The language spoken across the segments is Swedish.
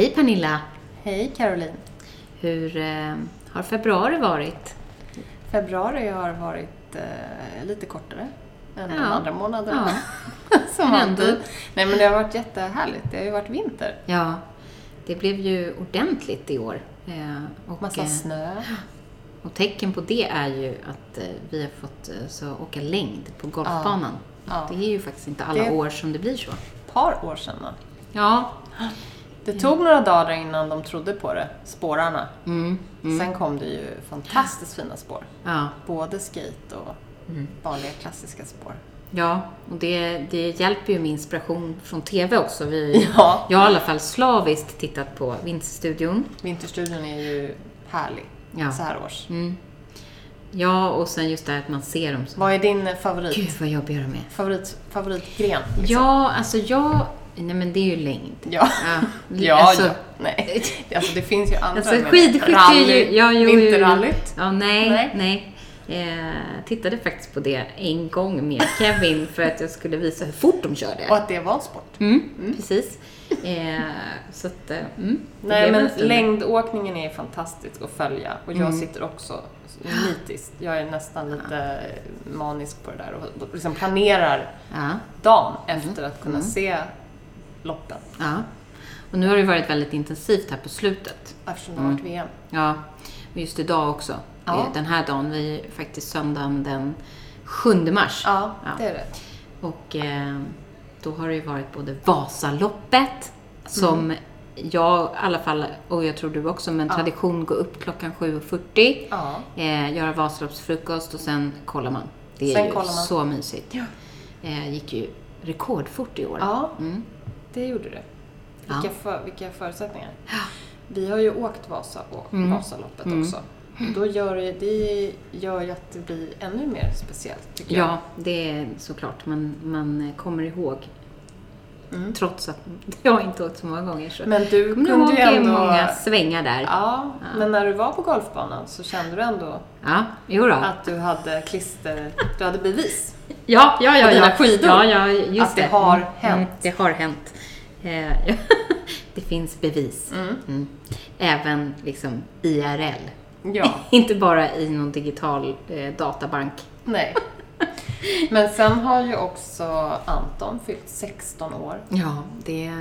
Hej Pernilla! Hej Caroline! Hur eh, har februari varit? Februari har varit eh, lite kortare än Ja. de andra månaderna. Som Men ändå. alltid. Nej men det har varit jättehärligt. Det har ju varit vinter. Ja, det blev ju ordentligt i år. Eh, och, Massa eh, snö. och tecken på det är ju att eh, vi har fått eh, så åka längd på golfbanan. Ja. Det är ju faktiskt inte alla Det- år som det blir så. Ett par år sedan. va? Ja. Det tog några dagar innan de trodde på det, spårarna. Mm. Sen kom det ju fantastiskt fina spår. Ja. Både skate och Mm. vanliga klassiska spår. Ja, och det, det hjälper ju med inspiration från TV också. Vi, Ja. Jag har i alla fall slaviskt tittat på Vinterstudion. Vinterstudion är ju härlig Ja. så här års. Mm. Ja, och sen just det här att man ser dem så. Vad är din favorit? Gud vad jobbig jag är. Favorit, favoritgren? liksom? Ja, alltså jag... Nej men det är ju längd. Ja. Ja, Ja, alltså- ja. Nej. Alltså det finns ju andra. Alltså skidskytte är ju... Ja, jo, vinterrallyt. Ja, nej, nej. Nej. Eh, tittade faktiskt på det en gång med Kevin för att jag skulle visa hur fort de körde. Och att det var en sport. Mm, Precis. Eh, så att, eh, mm, Nej men längdåkningen är fantastisk att följa och jag Mm. sitter också nitiskt. Jag är nästan lite manisk på det där och liksom planerar dagen Mm. efter att kunna se loppen. ja. Och nu har det varit väldigt intensivt här på slutet. Eftersom det har varit VM. Ja, och just idag också. Ja. Den här dagen, vi är faktiskt söndagen den 7 mars. Ja, Ja. det är det. Och eh, då har det ju varit både Vasaloppet, som jag i alla fall, och jag tror du också, med en Ja. tradition gå upp klockan 7.40, Ja. eh, göra Vasaloppsfrukost och sen kollar man. Det är Sen ju så mysigt. Ja. Eh, gick ju rekordfort i år. Ja, Mm. Det gjorde det. Ja. Vilka, för, vilka förutsättningar. Vi har ju åkt Vasa och Mm. Vasaloppet Mm. också. Då gör det, det gör ju att det blir ännu mer speciellt tycker jag. Ja, det är såklart. Man, man kommer ihåg. Mm. Trots att jag har inte åkt så många gånger. Så. Men du kommer kunde ihåg ju ändå... många svängar där. Ja, men när du var på golfbanan så kände du ändå Ja, jo då. att du hade klister, du hade bevis. Ja, ja, ja. På dina ja. skidor. Ja, ja, just Att det har Mm, hänt. Mm, det har hänt. Eh, det finns bevis. Mm. Mm. Även liksom IRL. Ja, Inte bara i någon digital eh, databank. nej. Men sen har ju också Anton fyllt 16 år. Ja, det,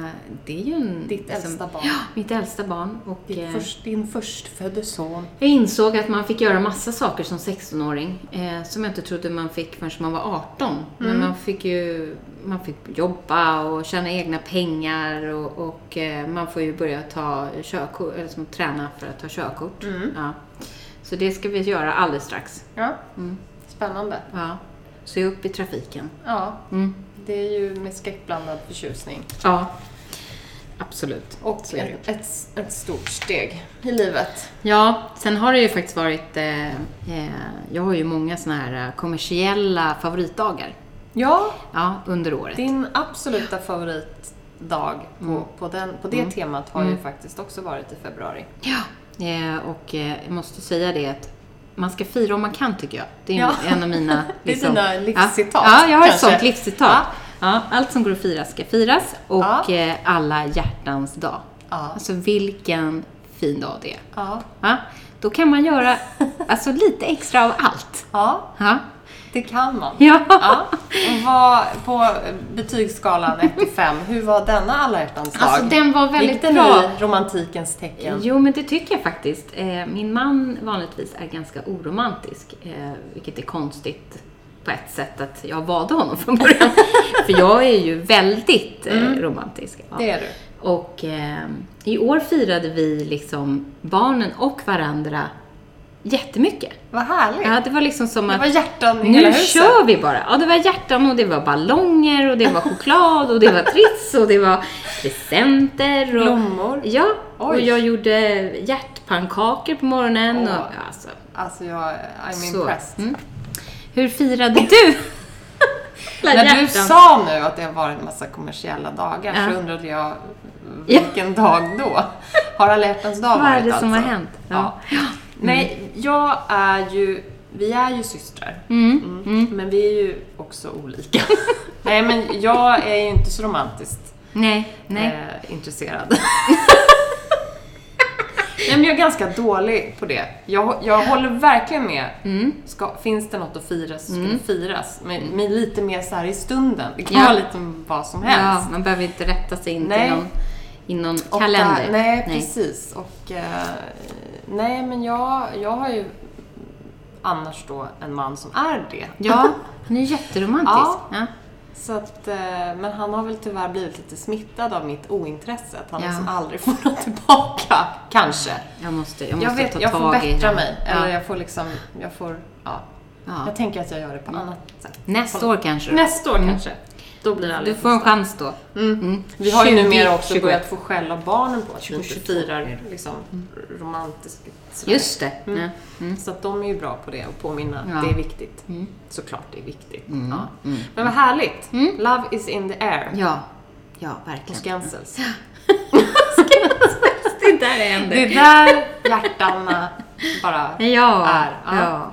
det är ju en... Ditt liksom- äldsta barn. Ja, mitt äldsta barn. Och, Ditt eh, först, din förstfödde son. Jag insåg att man fick göra massa saker som 16-åring eh, som jag inte trodde man fick förrän man var 18. Men Mm. man fick ju man fick jobba och tjäna egna pengar och, och eh, man får ju börja ta körkort, eller som träna för att ta körkort. Mm. Ja. Så det ska vi göra alldeles strax. Ja, Mm. spännande. Ja. Är uppe i trafiken. Ja, Mm. det är ju med skräckblandad förtjusning. Ja, absolut. Och Så ett, ett, ett stort steg i livet. Ja, sen har det ju faktiskt varit, eh, eh, jag har ju många såna här eh, kommersiella favoritdagar. Ja, Ja, under året. din absoluta favoritdag på, Mm. på, den, på det Mm. temat har Mm. ju faktiskt också varit i februari. Ja. Eh, och eh, jag måste säga det att man ska fira om man kan tycker jag. Det är Ja. en av mina... Det är dina livscitat, Ja, ja jag har ett kanske. sånt livscitat. Ja. Ja. allt som går att fira ska firas och eh, alla hjärtans dag. Ja. Alltså vilken fin dag det är. Ja. Då kan man göra alltså, lite extra av allt. Ja. Det kan man. Ja. Ja. Och vad, på betygsskalan 1 till 5, hur var denna alla hjärtans dag? Alltså den var väldigt Gick den bra. i romantikens tecken? Jo, men det tycker jag faktiskt. Eh, min man vanligtvis är ganska oromantisk, eh, vilket är konstigt på ett sätt att jag valde honom från början. För jag är ju väldigt eh, romantisk. Ja. Det är du. Och eh, i år firade vi liksom barnen och varandra jättemycket. Vad härligt. Ja, det var liksom som det att var hjärtan i nu hela huset. kör vi bara. Ja, det var hjärtan och det var ballonger och det var choklad och det var Tritz och det var presenter och... Blommor. Ja, och Oj. jag gjorde hjärtpannkakor på morgonen och... Åh. ja, Alltså, Alltså jag, I'm så. impressed. Mm. Hur firade du? När du sa nu att det varit en massa kommersiella dagar Ja. så undrade jag vilken dag då? Har alla hjärtans dag Vad är varit det som alltså? har hänt? Ja. Nej, jag är ju, vi är ju systrar. Mm. Mm. Men vi är ju också olika. Nej, men jag är ju inte så romantiskt Nej, nej. eh, intresserad. Nej, men jag är ganska dålig på det. Jag, jag håller verkligen med. Mm. Ska, finns det något att fira så ska det firas. Men, men lite mer så här i stunden. Det kan Ja. vara lite vad som Ja, helst. man behöver inte rätta sig in Nej. till någon, i någon kalender. Där, nej, precis. Och, eh, nej, men jag, jag har ju annars då en man som är det. Ja, han är jätteromantisk. Ja. Ja. Så att, eh, men han har väl tyvärr blivit lite smittad av mitt ointresse. Att han Ja. liksom aldrig får något tillbaka, kanske. Jag måste, jag måste Jag vet, ta jag får tag i bättra det. mig. Ja. Eller jag får liksom, jag får, ja. Ja. Jag tänker att jag gör det på annat sätt. Nästa år kanske. Nästa år Mm. kanske. Då blir det Du får en chans då. Mm. Vi har ju 20, numera också 21. börjat få skälla barnen på att vi inte 22. firar liksom, romantiskt. sådär. Just det. Mm. Mm. Så att de är ju bra på det och påminna Ja. att det är viktigt. Mm. Såklart det är viktigt. Mm. Ja. Mm. Men vad härligt! Mm. Love is in the air. Ja, ja verkligen. Skansels. Det där händer. Det är där hjärtarna bara Ja, är. Ja. ja.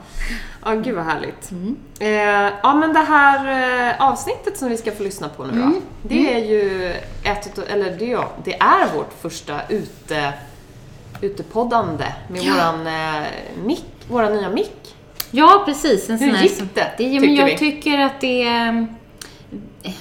Ja, gud vad härligt. Mm. Eh, ja, men det här eh, avsnittet som vi ska få lyssna på nu då. Mm. Det är ju ett eller det, är, ja, det är vårt första ute, utepoddande med Ja. våran eh, mick, våra nya mick. Ja, precis. En Hur sån gick det, det men tycker jag vi? tycker att det... eh,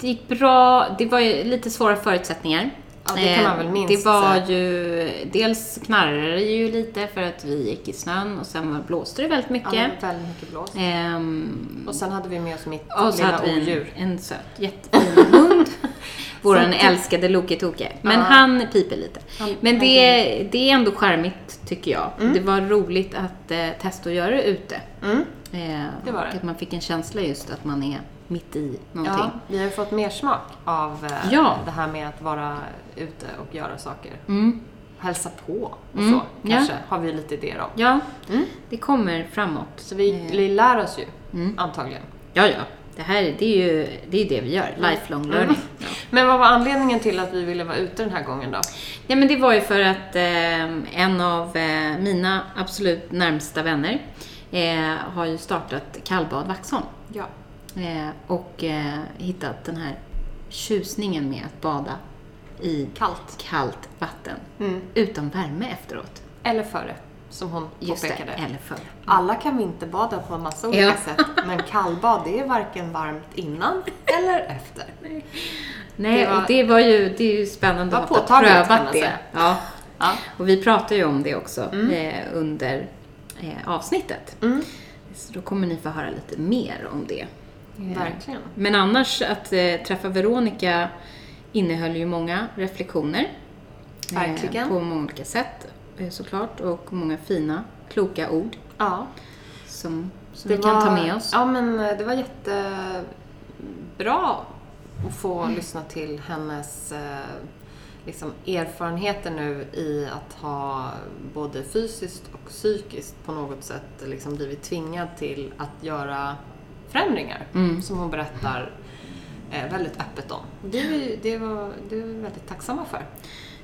Det gick bra. Det var ju lite svåra förutsättningar. Ja, det kan man väl Eh, minst Det var ju... Dels knarrade det ju lite för att vi gick i snön och sen blåste det väldigt Ja, mycket. var väldigt mycket blås. Ehm, Och sen hade vi med oss mitt och så lilla hade vi odjur. en, en söt, jättefin hund. Våran Som- älskade Loke Toke. Men Ja. han piper lite. Han- Men det, det är ändå charmigt, tycker jag. Mm. Det var roligt att eh, testa att göra det ute. Mm. Eh, Det var det. att man fick en känsla just att man är mitt i någonting. Ja, vi har ju fått mer smak av eh, Ja. det här med att vara ute och göra saker. Mm. Hälsa på och Mm, så, ja. kanske, har vi lite idéer om. Ja, Mm. det kommer framåt. Så vi, Eh, vi lär oss ju, Mm. antagligen. Ja, ja. Det här det är ju det, är det vi gör. Lifelong Mm. learning. Ja. Men vad var anledningen till att vi ville vara ute den här gången då? Ja, men det var ju för att eh, en av eh, mina absolut närmsta vänner eh, har ju startat kallbad Vaxholm. Ja. Eh, och eh, hittat den här tjusningen med att bada i Kallt. kallt vatten Mm. utan värme efteråt. Eller före, som hon Just det, påpekade. eller för. Alla kan vinterbada på en massa olika Ja. sätt, men kallbad det är varken varmt innan eller efter. Nej, Det det var- och det var ju, det är ju spännande att ha prövat det. Ja. Ja. Och vi pratar ju om det också Mm. eh, under eh, avsnittet. Mm. Så då kommer ni få höra lite mer om det. Eh, Verkligen. Men annars, att eh, träffa Veronica innehöll ju många reflektioner. Verkligen. Eh, på många olika sätt eh, såklart. Och många fina, kloka ord Ja. som, som Det vi kan var- ta med oss. Ja, men eh, det var jättebra att få Mm. lyssna till hennes eh, liksom, erfarenheter nu i att ha både fysiskt och psykiskt på något sätt liksom, blivit tvingad till att göra förändringar. Mm. Som hon berättar eh, väldigt öppet om. Det, det, var, det är vi väldigt tacksamma för.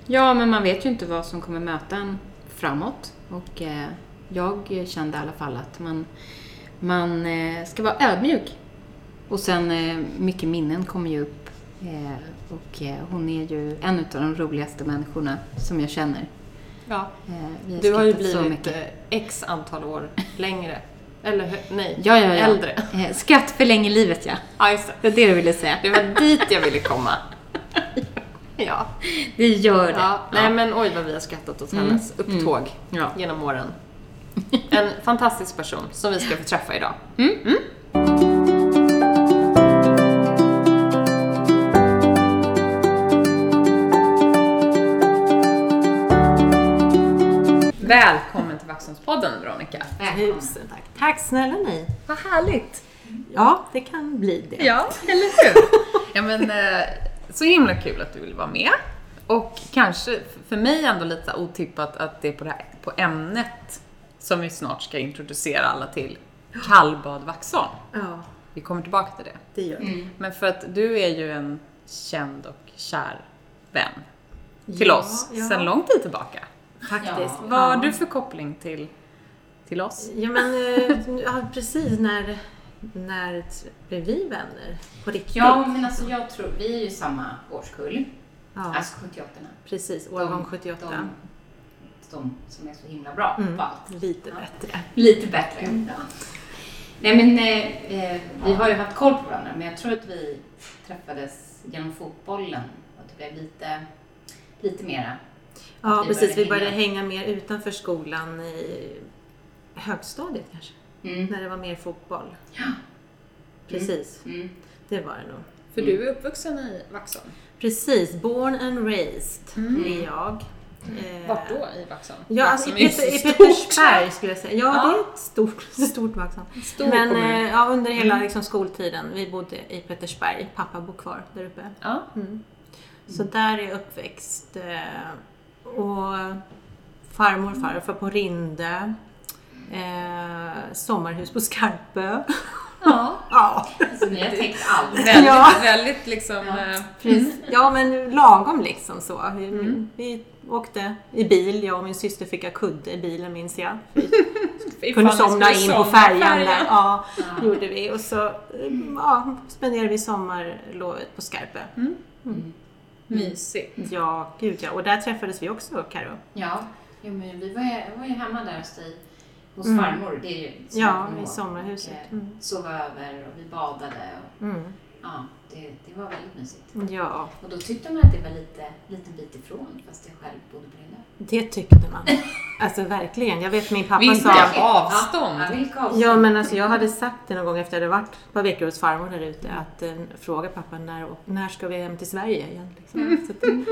Ja, men man vet ju inte vad som kommer möta en framåt. Och eh, jag kände i alla fall att man, man eh, ska vara ödmjuk. Och sen eh, mycket minnen kommer ju upp. Eh, och eh, hon är ju en av de roligaste människorna som jag känner. Ja. Du har ju blivit x antal år längre. Eller nej, Ja, ja, ja. äldre. Eh, skratt förlänger livet, ja. Ja, just det. Det är det du ville säga. Det var dit jag ville komma. Ja. Det gör det. ja. Nej men oj vad vi har skrattat åt Mm. hennes upptåg Ja. genom åren. En fantastisk person som vi ska få träffa idag. Välkommen till Vaxholmspodden. podden Veronica. Tusen tack. Tack snälla ni. Vad härligt! Ja, det kan bli det. Ja, eller hur? ja, men, eh, så himla kul att du vill vara med. Och kanske för mig ändå lite otippat att det är på, det här, på ämnet som vi snart ska introducera alla till. Kallbad Vaxholm. Ja, Vi kommer tillbaka till det. det gör vi. Men för att du är ju en känd och kär vän till Ja, oss ja. sedan lång tid tillbaka. Faktiskt. Ja. Vad har du för koppling till, till oss? Ja, men eh, ja, precis. När, när blev vi vänner? På riktigt? Ja, men alltså jag tror, vi är ju samma årskull. Ja, Alltså 78 precis. Årgång 78. De, de som är så himla bra Mm. på allt. Lite Ja. bättre. Lite bättre. Ja. Nej men eh, eh, vi har ju haft koll på varandra men jag tror att vi träffades genom fotbollen och det blev lite, lite mera. Ja, Vi precis. började Vi började hänga. hänga mer utanför skolan i högstadiet kanske. Mm. När det var mer fotboll. Ja. Precis. Mm. Det var det nog. För du är uppvuxen i Vaxholm. Precis. Born and raised Mm. är jag. Eh, Vart då i Vaxholm? Ja, alltså i, Peter, i. Petersberg skulle jag säga. Ja, Ja. det är ett stort, stort Vaxholm. Stor Men kommun. eh, ja, under hela liksom, skoltiden, vi bodde i Petersberg. Pappa bor kvar där uppe. Ja. Mm. Så där är jag uppväxt. Eh, och farmor och farfar på Rinde. Eh, sommarhus på Skarpö. ja. ja, Så ni har täckt allt. Väldigt, Ja. väldigt liksom... eh, precis. Ja, men lagom liksom så. Vi, Mm. vi åkte i bil, jag och min syster fick ha kudde i bilen minns jag. Vi kunde somna in på färjan där. Ja, Ja. gjorde vi. Och så eh, ja, spenderade vi sommarlovet på Skarpö. Mm. Mysigt. Ja, gud ja. Och där träffades vi också, Karo. Ja, jo, men vi var ju, jag var ju hemma där hos dig, hos Mm. farmor. Det är ju så Ja, i sommarhuset. Eh, Mm. Sov över och vi badade. Och, Mm. ja, det, det var väldigt mysigt. Ja, Och då tyckte man att det var lite liten bit ifrån fast jag själv bodde Lilla. Det tyckte man. Alltså verkligen. Jag vet min pappa Vilka sa... avstånd! Ja, vilka avstånd. Ja, men alltså jag hade sagt det någon gång efter jag hade varit ett par veckor hos farmor där ute att eh, fråga pappa när, och när ska vi hem till Sverige igen? Liksom. Så att det,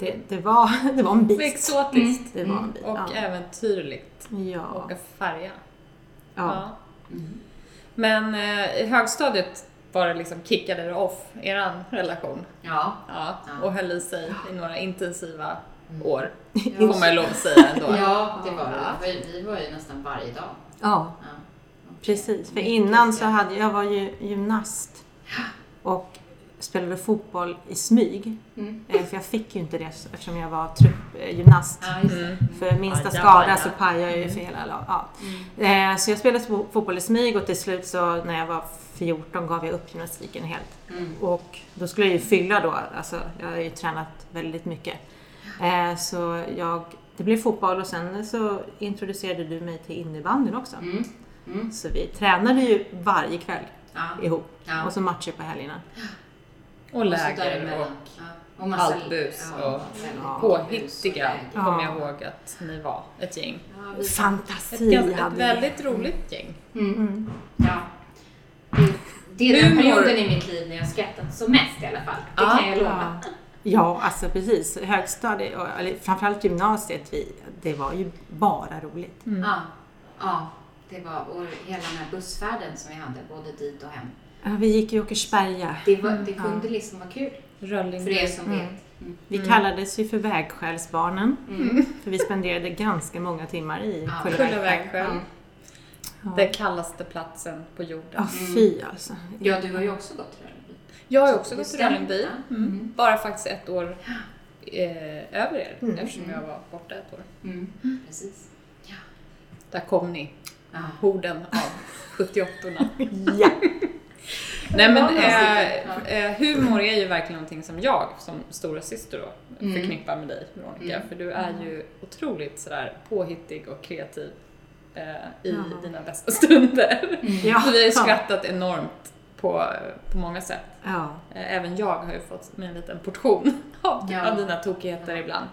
det, det, var, det var en bit. Exotiskt. Det var en bit. Och Ja. äventyrligt. Ja. Åka färja. ja. Mm. Men eh, i högstadiet var det liksom kickade det off, eran relation. Ja. Ja, Ja. och höll i sig i några intensiva Mm. År. Ja. Får man lov att säga ändå. Ja, det var Ja. det. Vi- var ju nästan varje dag. ja. Ja. Precis, för innan så hade jag var ju gymnast och spelade fotboll i smyg. Mm. Eh, För jag fick ju inte det eftersom jag var truppgymnast. Just det. Mm. För minsta skada så pajade jag ju för hela lag. Ja. Mm. Eh, Så jag spelade fo- fotboll i smyg och till slut så när jag var 14 gav jag upp gymnastiken helt. Mm. Och då skulle jag ju fylla då, alltså jag har ju tränat väldigt mycket. Eh, Så jag, det blev fotboll och sen så introducerade du mig till innebandyn också. Mm. Mm. Så vi tränade ju varje kväll Ja. ihop. Ja. Och så matcher på helgerna. Och Och läger och Ja. Och massa allt bus och Ja. och påhittiga. Ja. kommer jag ihåg att ni var ett gäng. Ja, Ett, Fantasi ett hade vi. väldigt roligt gäng. Mm. Mm. Ja. Det, det är den perioden i mitt liv när jag skrattat som mest i alla fall. Det Ja. kan jag lova. Ja. Ja, alltså precis. Högstadiet, eller framförallt gymnasiet, vi, det var ju bara roligt. Ja. ja. Det var och hela den här bussfärden som vi hade, både dit och hem. Ja, vi gick i Åkersberga. Det, var, det Ja. kunde liksom vara kul. Rölling. För er som Mm. vet. Mm. Vi kallades ju för vägskälsbarnen. Mm. För vi spenderade ganska många timmar i Ja. Kulla vägskäl. Mm. Ja. Den kallaste platsen på jorden. Ja, fy alltså. Ja, du har ju också gått Rönnby. Jag har också gått. Ja. Mm. Mm. Bara faktiskt ett år eh, över er Mm. eftersom jag var borta ett år. Mm. Precis. Ja. Där kom ni, Ja. horden av 78orna. Ja. Nej men eh, eh, humor är ju verkligen någonting som jag som stora syster då Mm. förknippar med dig Veronica. Mm. För du är ju otroligt sådär påhittig och kreativ eh, i Ja. dina bästa stunder. Mm. Ja. Vi har ju skrattat enormt på, på många sätt. Ja. Eh, Även jag har ju fått mig en liten portion av, Ja. av dina tokigheter ibland.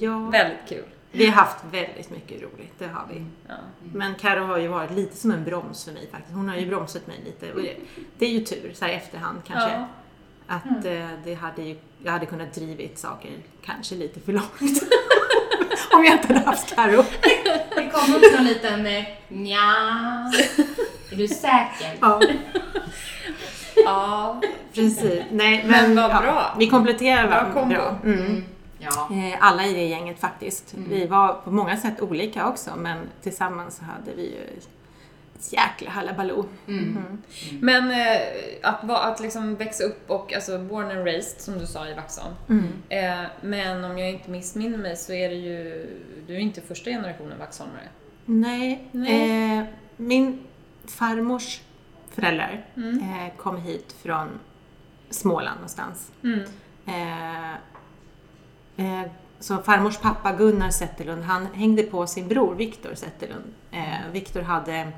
ja. Väldigt kul. Vi har haft väldigt mycket roligt, det har vi. Ja. Men Karo har ju varit lite som en broms för mig faktiskt. Hon har ju bromsat mig lite. Och det, det är ju tur, så här efterhand kanske. Ja. Att eh, det hade ju, jag hade kunnat drivit saker kanske lite för långt. Om jag inte hade haft Karo. Det kom också en liten eh, nja. Är du säker? Ja, Ja, precis. Nej, Men vad bra. Vi kompletterar varandra bra. Mm. Ja. Eh, Alla i det gänget faktiskt. Vi var på många sätt olika också, men tillsammans hade vi ju ett jäkla halabaloo. Men eh, att, va- att liksom växa upp och, alltså born and raised som du sa i Vaxholm. Mm. Eh, men om jag inte missminner mig så är det ju, du är inte första generationen vaxholmare. Nej, Nej. Eh, min farmors föräldrar eh, kom hit från Småland någonstans. Mm. Eh, eh, så farmors pappa Gunnar Zetterlund, han hängde på sin bror Viktor Zetterlund. Eh, Viktor hade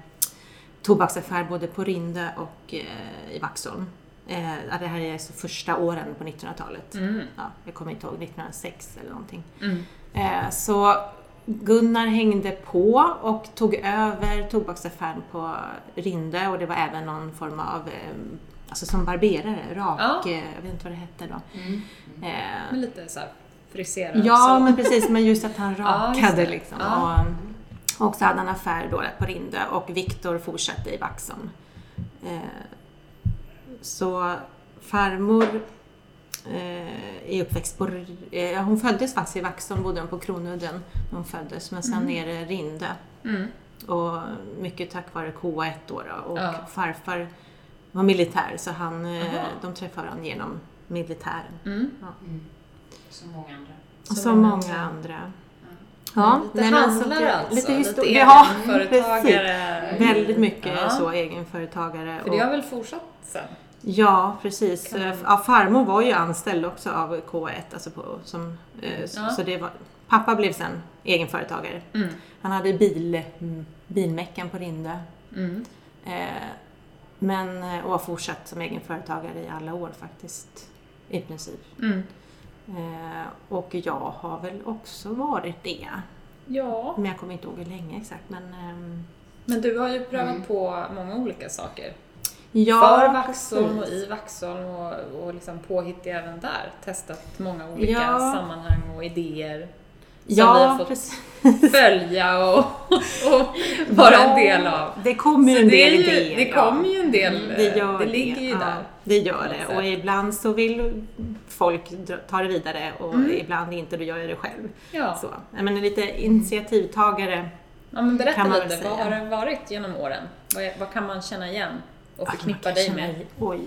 tobaksaffär både på Rinde och eh, i Vaxholm. Eh, det här är alltså första åren på 1900-talet. Mm. Ja, jag kommer inte ihåg, 1906 eller någonting. Mm. Eh, så Gunnar hängde på och tog över tobaksaffären på Rinde och det var även någon form av, eh, alltså som barberare, rak, Ja. eh, jag vet inte vad det hette då. Mm. Eh, Med lite så friserad Ja, så. men precis. Men just att han rakade liksom. Ja. Och, och så hade han affär då på Rinde och Viktor fortsatte i Vaxholm. Eh, så farmor eh, är uppväxt på... Eh, hon föddes faktiskt i Vaxholm, bodde hon på Kronudden när hon föddes, men sen nere i Rinde. Mm. Och mycket tack vare KA1 då, då. Och Ja. farfar var militär så han, eh, de träffade varandra genom militären. Mm. Som många andra. Så många många andra. Ja, Lite nej, men handlar så att jag- alltså, Lite lite. Ja, egenföretagare. precis. Väldigt mycket Ja. så egenföretagare. För det har väl fortsatt sen? Ja, precis. Man- Ja, farmor var ju anställd också av K1. Alltså på, som, eh, så- Ja. så det var, pappa blev sen egenföretagare. Mm. Han hade bil, mm, bilmäckan på Rinde. Mm. Eh, men, eh, och har fortsatt som egenföretagare i alla år faktiskt. I princip. Mm. Eh, och jag har väl också varit det. Ja, Men jag kommer inte ihåg hur länge exakt. Men, ehm, men du har ju prövat Mm. på många olika saker. ja, För Vaxholm och i Vaxholm och, och liksom påhittig även där. Testat många olika Ja. sammanhang och idéer. Ja, vi har fått precis. följa och, och vara en del av. Det kommer ju Så en del ju, idéer. det ja. kommer ju en del, Mm, det gör det ligger ju ja, där. Det gör det. Och ibland så vill folk ta det vidare och Mm. ibland inte, då gör jag det själv. Ja. Så. Menar, lite initiativtagare. ja, men berätta kan man lite, vad har säga. det varit genom åren? Vad, vad kan man känna igen och Ah, förknippa dig med? Oj.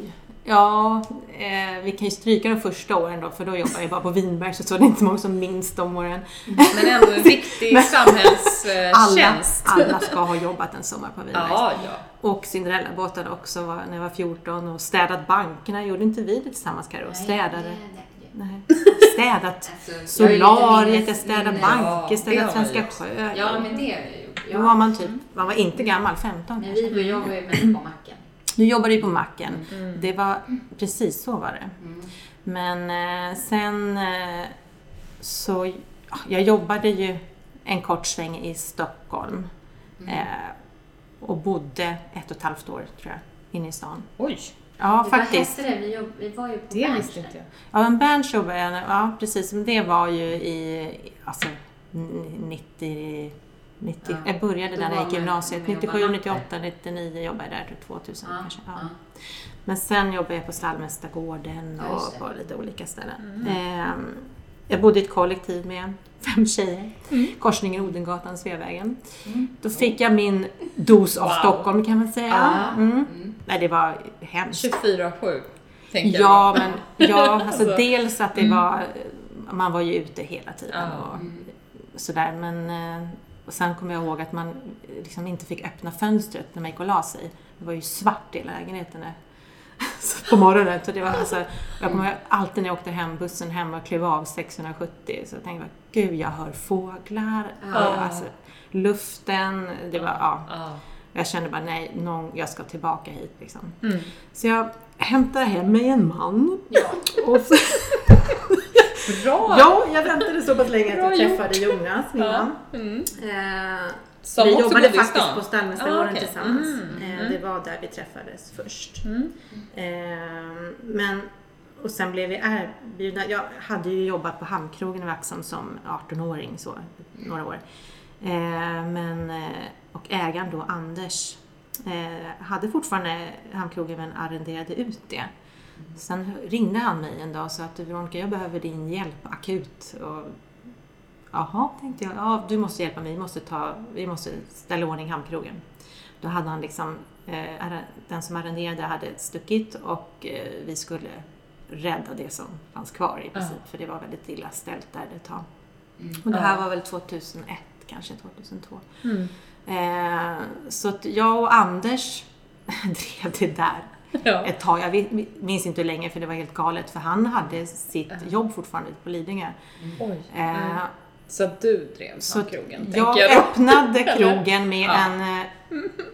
Ja, eh, vi kan ju stryka de första åren då, för då jobbade jag bara på Vinberg, så, så det är inte många som minns de åren. Men ändå en viktig Alla, samhällstjänst. alla ska ha jobbat en sommar på Vinberg. Ja, ja. Och Cinderella-båten också var, när jag var 14 och städat bankerna. Gjorde inte vi det tillsammans Karo? Städade. Nej. Städat Alltså, solariet, jag städade banker, städat Svenska sjö. Ja, men det har jag gjort. Då var man typ, man var inte gammal, 15 Men kanske. vi jobbar ju mest på macken. Du jobbade ju på macken. Mm. Det var, precis så var det. Mm. Men eh, sen så, så, ja, jag jobbade ju en kort sväng i Stockholm. Mm. Eh, och bodde ett och ett halvt år, tror jag, inne i stan. Oj, Ja, Vad faktiskt. hette det? Vi, jobb, vi var ju på det Berns visste inte jag. Ja, en Berns jobbade jag, ja precis, men det var ju i, alltså, n- 90, 90 Ja, jag började där när jag gick gymnasiet, med och 97, var 98, 99 jobbade jag där, till 2000 Ja, kanske. Ja. ja. Men sen jobbade jag på Stallmästargården och på lite olika ställen. Mm. Ehm, jag bodde i ett kollektiv med fem tjejer, Mm. korsningen Odengatan, Sveavägen. Mm. Då fick jag min dos av Wow. Stockholm kan man säga. Mm. Mm. Nej, det var hemskt. 24-7, tänker Ja, jag. men ja, alltså, Alltså, dels att det mm. var, man var ju ute hela tiden och sådär. Men eh, och sen kommer jag ihåg att man liksom inte fick öppna fönstret när man gick och la sig. Det var ju svart i lägenheten. Så på morgonen. Så det var, alltså, jag kommer alltid när jag åkte hem, bussen hem och klev av 670 så jag tänkte jag, gud jag hör fåglar. Ja. Alltså, luften, det var, ja. Ja. Jag kände bara nej, någon, jag ska tillbaka hit liksom. Mm. Så jag hämtade hem mig en man. Ja. Och så, Bra! ja, jag väntade så pass länge att jag träffade Jonas, min Ja. man. Mm. Eh, vi jobbade faktiskt på Stallmästargården Ah, okej. tillsammans. Mm, Eh, mm. det var där vi träffades först. Eh, men och sen blev vi erbjudna, jag hade ju jobbat på Hamnkrogen i Vaxholm som 18-åring så, några år. Eh, men, eh, och ägaren då, Anders, eh, hade fortfarande Hamnkrogen men arrenderade ut det. Sen ringde han mig en dag och sa att Veronica, jag behöver din hjälp akut. Och, Jaha, tänkte jag. Ja, du måste hjälpa mig. Vi måste, ta, vi måste ställa i ordning Hamnkrogen. Då hade han liksom, eh, den som arrenderade hade stuckit och eh, vi skulle rädda det som fanns kvar i princip. För det var väldigt illa ställt där ett tag. Och det här Ja. var väl 2001, kanske 2002. Mm. Eh, så att jag och Anders drev det där Ja. ett tag. Jag minns inte hur länge för det var helt galet för han hade sitt jobb fortfarande på Lidingö. Oj. Eh, Så du drev Så krogen, jag, jag öppnade krogen med Ja. en, eh,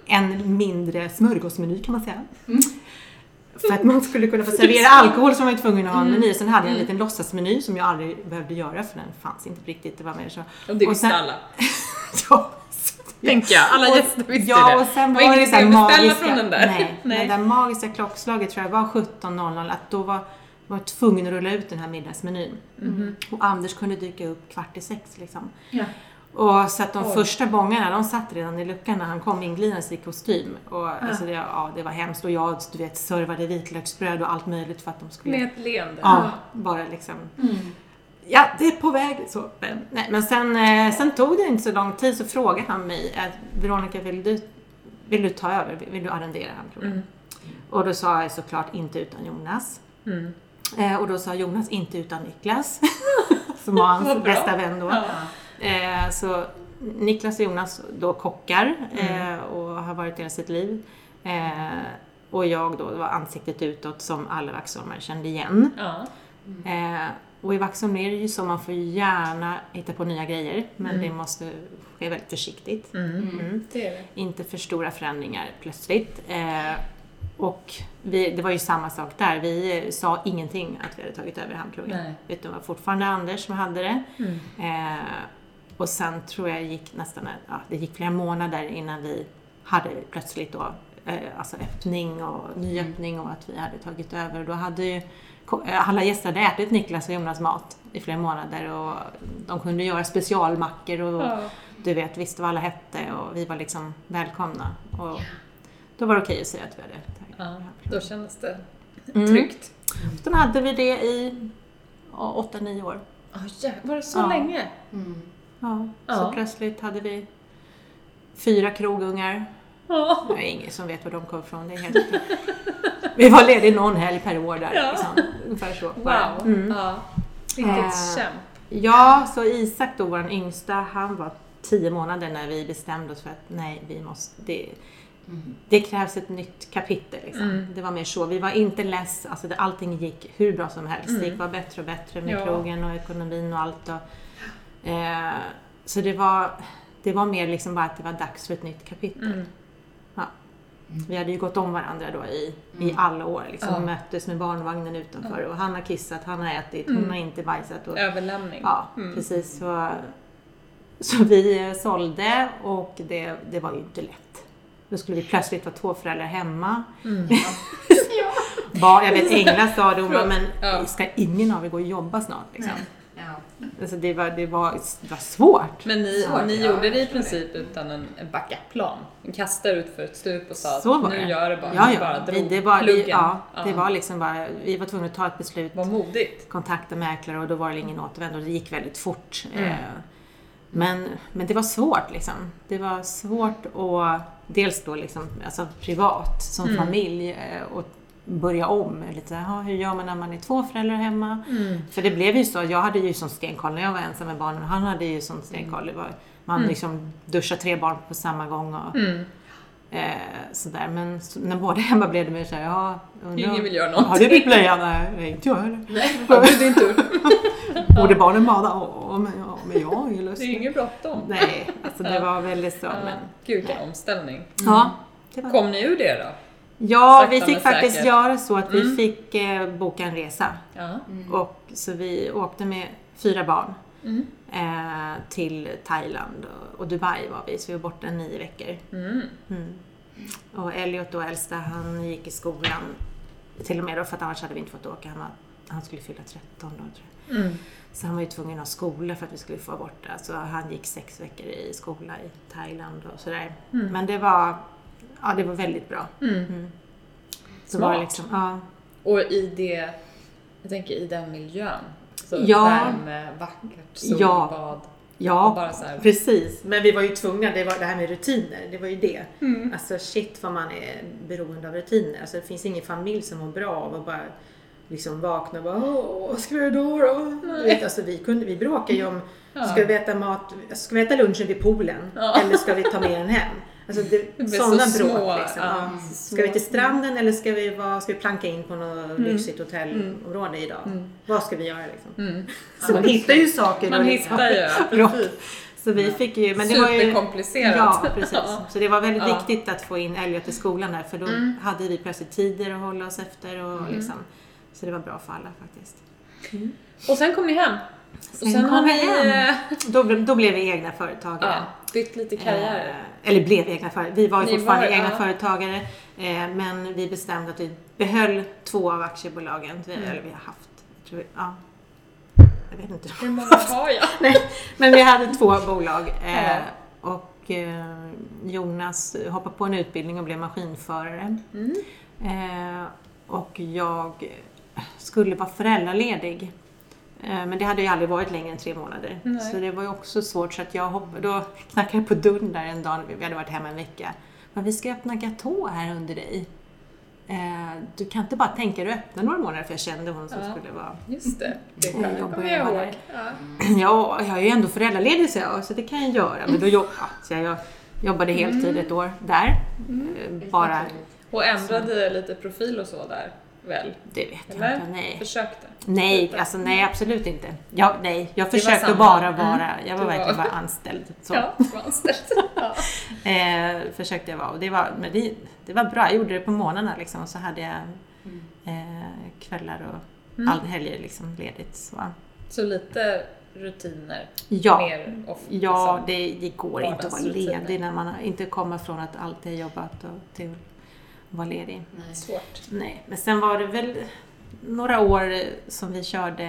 en mindre smörgåsmeny kan man säga. Mm. För att man skulle kunna få servera alkohol så var man ju tvungen att ha en Mm. meny. Sen hade jag en liten låtsasmeny som jag aldrig behövde göra för den fanns inte riktigt. Det var mer så. Och det och visste sen- alla. Ja, Tänker jag. Alla Och- gäster visste ja, det. och sen var var det så magiska... från den där. Nej, Nej. det där magiska klockslaget tror jag var 17.00 att då var var tvungen att rulla ut den här middagsmenyn. Mhm. Och Anders kunde dyka upp kvart i sex liksom. Ja. Och så att de Oj. första bångarna, de satt redan i luckan när han kom inglidandes i kostym. Och alltså det, ja, det var hemskt. Och jag, du vet, servade vitlöksbröd och allt möjligt för att de skulle... Med ett leende. Ja, bara liksom... Ja, det är på väg. Så, men, nej, men sen, eh, sen tog det inte så lång tid så frågade han mig, eh, Veronica vill du, vill du ta över? Vill, du arrendera Hamnkrogen? Mm. Och då sa jag såklart inte utan Jonas. Mm. Eh, och då sa Jonas inte utan Niklas. som var hans bästa vän då. Ja. Eh, så Niklas och Jonas då kockar Mm. eh, och har varit hela sitt liv. Och jag då var ansiktet utåt som alla vaxholmare kände igen. Ja. Eh, och i Vaxholm är det ju så, man får ju gärna hitta på nya grejer, men Mm. det måste ske väldigt försiktigt. Mm. Mm. Det är det. Inte för stora förändringar plötsligt. Eh, och vi, det var ju samma sak där, vi sa ingenting att vi hade tagit över Hamnkrogen. Nej. Utan det var fortfarande Anders som hade det. Mm. Eh, och sen tror jag det gick nästan, ja, det gick flera månader innan vi hade plötsligt då eh, alltså öppning och nyöppning och att vi hade tagit över. Och då hade ju alla gäster hade ätit Niklas och Jonas mat i flera månader och de kunde göra specialmackor och Ja. du vet, visste vad alla hette och vi var liksom välkomna. Och då var det okej att säga att vi hade ja. Då kändes det Mm. tryggt. Sen hade vi det i ja, åtta, nio år. Oh, ja. Var det så Ja. länge? Ja, Ja. så plötsligt hade vi fyra krogungar. Ja. Det är ingen som vet var de kom ifrån. Det är helt Vi var lediga någon helg per år där. Ja. Liksom. Ungefär så. bara. Wow. Mm. Ja. Vilket Eh, kämp. Ja, så Isak då, vår yngsta, han var tio månader när vi bestämde oss för att nej, vi måste, det, det krävs ett nytt kapitel. Liksom. Mm. Det var mer så. Vi var inte less, alltså det, allting gick hur bra som helst. Det Mm. gick bara bättre och bättre med Ja. krogen och ekonomin och allt. Och, eh, så det var, det var mer liksom bara att det var dags för ett nytt kapitel. Mm. Vi hade ju gått om varandra då i, i alla år. Liksom. Ja. Möttes med barnvagnen utanför och han har kissat, han har ätit, hon Mm. har inte bajsat. Och, Överlämning. Ja, Mm. precis. Så, så vi eh, sålde och det, det var ju inte lätt. Då skulle vi plötsligt vara två föräldrar hemma. Mm. Barn, jag vet Engla sa det, hon bara, men Ja. ska ingen av er gå och jobba snart? Liksom. Ja. Alltså, det, var, det, var, det var svårt. Men ni, Ja, ni ja, gjorde det i princip utan en, en backup-plan? Ni kastade ut för ett stup och sa Så att nu det. gör det bara. Ja, ja. bara Vi, drog det, var, vi, pluggen. ja, det Ja. var liksom bara, vi var tvungna att ta ett beslut Vad modigt. kontakta mäklare och då var det ingen återvändo. Det gick väldigt fort. Mm. Eh, Men, men det var svårt liksom. Det var svårt att dels då liksom, alltså privat som Mm. familj eh, och börja om. Lite så här, "Ja, hur gör man när man är två föräldrar hemma? Mm. För det blev ju så, jag hade ju sån stenkoll när jag var ensam med barnen han hade ju sån stenkoll. Det var, man Mm. liksom duschar tre barn på samma gång och Mm. eh, sådär. Men så, när båda är hemma blev det mer såhär, ja, undrar- Ingen vill göra Har du någonting. bytt blöja? Nej, inte jag heller. Ja, det är din tur. Borde barnen bada? Ja, men, ja, men jag har ju lust. Det är inget bråttom. Nej, alltså det var väldigt så. Ja. Men, Gud vilken omställning. ja, var... Kom ni ur det då? Ja, sakta vi fick faktiskt säkert. göra så att vi Mm. fick eh, boka en resa. Ja. Och, så vi åkte med fyra barn Mm. eh, till Thailand och, och Dubai var vi, så vi var borta nio veckor. Mm. Mm. Och Elliot då, äldsta, han gick i skolan till och med då, för att annars hade vi inte fått åka. Han var han skulle fylla 13 då tror jag. Mm. Så han var ju tvungen att ha skola för att vi skulle få bort det. Så han gick sex veckor i skola i Thailand och sådär. Mm. Men det var, ja det var väldigt bra. Mm. Mm. Så Smart. var det liksom, ja. Och i det, jag tänker i den miljön. Så Ja. värme, vackert, solbad. Ja, här. precis. Men vi var ju tvungna, det var det här med rutiner, det var ju det. Alltså shit vad man är beroende av rutiner. Alltså det finns ingen familj som mår bra av att bara liksom vakna och bara Åh, vad ska vi göra då? då? Du vet, alltså vi, kunde, vi bråkade ju om, Ja. ska vi äta mat, ska vi äta lunchen vid poolen? Ja. Eller ska vi ta med den hem? Alltså det, sådana så bråk små, liksom. ja, små. Ska vi till stranden eller ska vi, vara, ska vi planka in på något lyxigt hotellområde idag? Vad ska vi göra liksom? Mm. Så man hittar ju saker. Man och hittar ju, Ja. Så vi fick ju, men det var ju... Ja, precis. Så det var väldigt Ja. viktigt att få in Elliot i skolan där för då Mm. hade vi plötsligt tider att hålla oss efter och liksom. Så det var bra för alla faktiskt. Och sen kom ni hem. Sen sen, kom vi hem. eh, Då, blev- då blev vi egna företagare. ja, bytt lite karriär. Eh, eller blev egna företagare. Vi var ju Ni fortfarande var, egna ja. företagare. Eh, men vi bestämde att vi behöll två av aktiebolagen. Vi, Mm. Eller vi har haft, tror vi, ja. Jag vet inte. Hur många har jag? Nej, men vi hade två bolag. Eh, och eh, Jonas hoppade på en utbildning och blev maskinförare. Mm. Eh, och jag skulle vara föräldraledig. Eh, men det hade ju aldrig varit längre än tre månader. Nej. Så det var ju också svårt så att jag hoppade, då knackade jag på dörren där en dag, vi hade varit hemma en vecka. Men vi ska öppna Gatå här under dig. Eh, du kan inte bara tänka dig att öppna några månader för jag kände hon som Ja. skulle vara Just det, det Mm, kommer jag ihåg. Ja. Ja, jag är ju ändå föräldraledig så jag, så det kan jag göra. Men då jobb, så jag jobbade heltid ett år där. Eh, Bara, Och ändrade lite profil och så där, väl? det vet jag Eller? inte, nej. Försökte? Nej, Lite. alltså nej absolut inte. Jag, nej, jag försökte bara Mm. vara, jag var var- verkligen bara anställd. Så. Ja, var anställd. Ja. Eh, försökte jag vara och det var, men det, det var bra. Jag gjorde det på morgnarna liksom och så hade jag eh, kvällar och Mm. all helger liksom ledigt. Så. Så lite rutiner, Ja, mer off, ja liksom. det, det går inte att vara ledig när man inte kommer från att alltid jobbat och till vara ledig. Svårt. Nej, men sen var det väl några år som vi körde,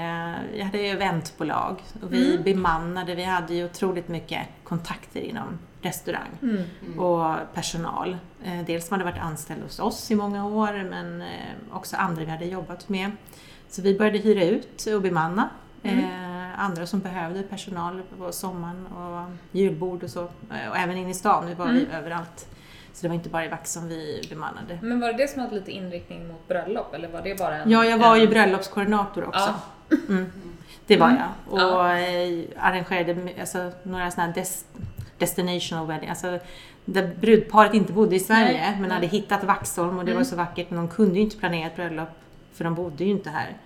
jag hade eventbolag och vi Mm. bemannade, vi hade ju otroligt mycket kontakter inom restaurang Mm. och personal. Eh, Dels som hade varit anställd hos oss i många år men eh, också andra vi hade jobbat med. Så vi började hyra ut och bemanna Mm. eh, andra som behövde personal på sommaren och julbord och så. Och även inne i stan, vi var Mm. vi överallt. Så det var inte bara i Vax som vi bemannade. Men var det det som hade lite inriktning mot bröllop eller var det bara en... Ja, jag var ju en- bröllopskoordinator också. Ja. Mm. Det var Mm. jag. Och eh, arrangerade alltså, några sådana här des- destinational wedding, alltså där brudparet inte bodde i Sverige Nej, men hade hittat Vaxholm och det Mm. var så vackert men de kunde ju inte planera ett bröllop för de bodde ju inte här.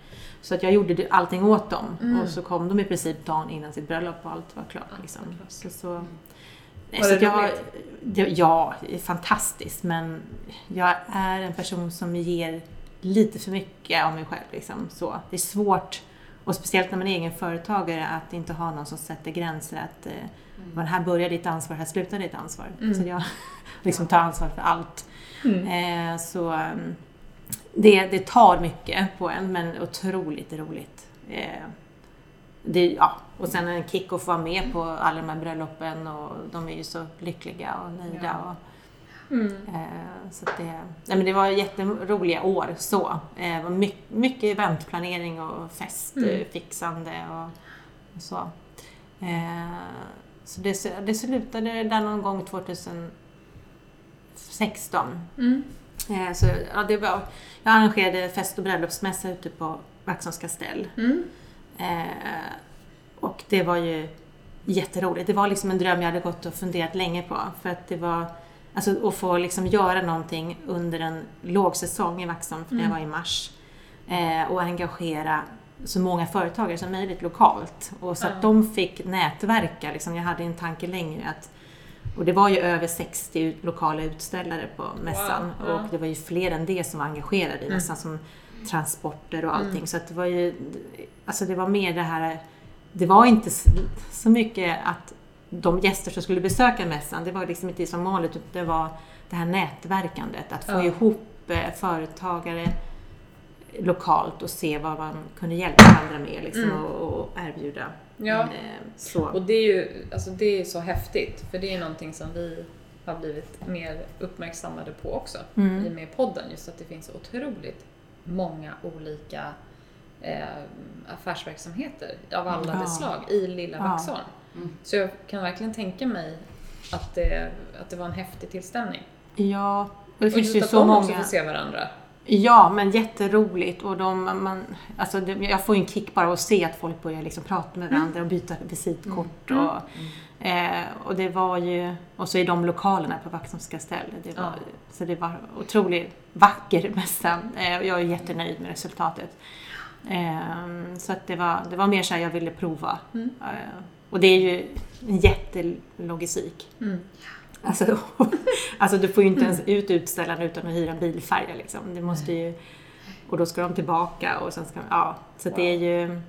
Så att jag gjorde allting åt dem Mm. och så kom de i princip dagen innan sitt bröllop och allt var klart. Liksom. Så, så, Nej, Var det jag, roligt? det, ja, det är fantastiskt men jag är en person som ger lite för mycket av mig själv. Liksom. Så, det är svårt, och speciellt när man är egen företagare, att inte ha någon som sätter gränser. Att eh, men här börjar ditt ansvar, här slutar ditt ansvar. Mm. Så jag liksom tar ansvar för allt. Mm. Eh, så mm, det, det tar mycket på en, men otroligt roligt. Eh, det, ja. Och sen en kick att få vara med på alla de här bröllopen och de är ju så lyckliga och nöjda. Och, Mm. Eh, så det, nej men det var jätteroliga år så. Eh, Det var mycket, mycket eventplanering och Mm. festfixande och, och så. Eh, Så det, det slutade där någon gång 2016. Mm. Eh, Så ja, det var, jag arrangerade fest och bröllopsmässa ute på Vaxholms kastell. Mm. Eh, och det var ju jätteroligt. Det var liksom en dröm jag hade gått och funderat länge på. För att det var, alltså att få liksom göra någonting under en lågsäsong i Vaxholm, för det Mm. var i mars. Eh, och engagera så många företagare som möjligt lokalt. Och så att Ja. de fick nätverka. Liksom, jag hade en tanke längre att och det var ju över 60 ut- lokala utställare på mässan Wow, och det var ju fler än det som var engagerade i Mm. mässan som transporter och allting. Mm. Så att det var ju, alltså det var mer det här, det var inte så mycket att de gäster som skulle besöka mässan, det var liksom inte som vanligt, utan det var det här nätverkandet, att få Ja. ihop eh, företagare lokalt och se vad man kunde hjälpa andra med liksom, Mm. och, och erbjuda. Ja. Eh, så. Och det är ju alltså det är så häftigt, för det är någonting som vi har blivit mer uppmärksammade på också Mm. i och med podden. Just att det finns otroligt många olika eh, affärsverksamheter av alla Ja. dess slag i lilla Ja. Vaxholm. Så jag kan verkligen tänka mig att det, att det var en häftig tillställning. Ja, och det Och finns just ju att så de också många. får se varandra. Ja, men jätteroligt. Och de, man, alltså det, jag får ju en kick bara att se att folk börjar liksom prata med varandra och byta visitkort. Mm. Och, eh, och det var ju, och så i de lokalerna på Vaxholmska ställe. Det var, Ja. Så det var otroligt vacker mässa. Eh, och jag är jättenöjd med resultatet. Eh, så att det var, det var mer så här jag ville prova. Mm. Eh, och det är ju en jättelogistik. Mm. Alltså, alltså du får ju inte ens ut utställaren utan att hyra en bilfärja liksom. Det måste ju, och då ska de tillbaka och sen ska ja. Så det är ju,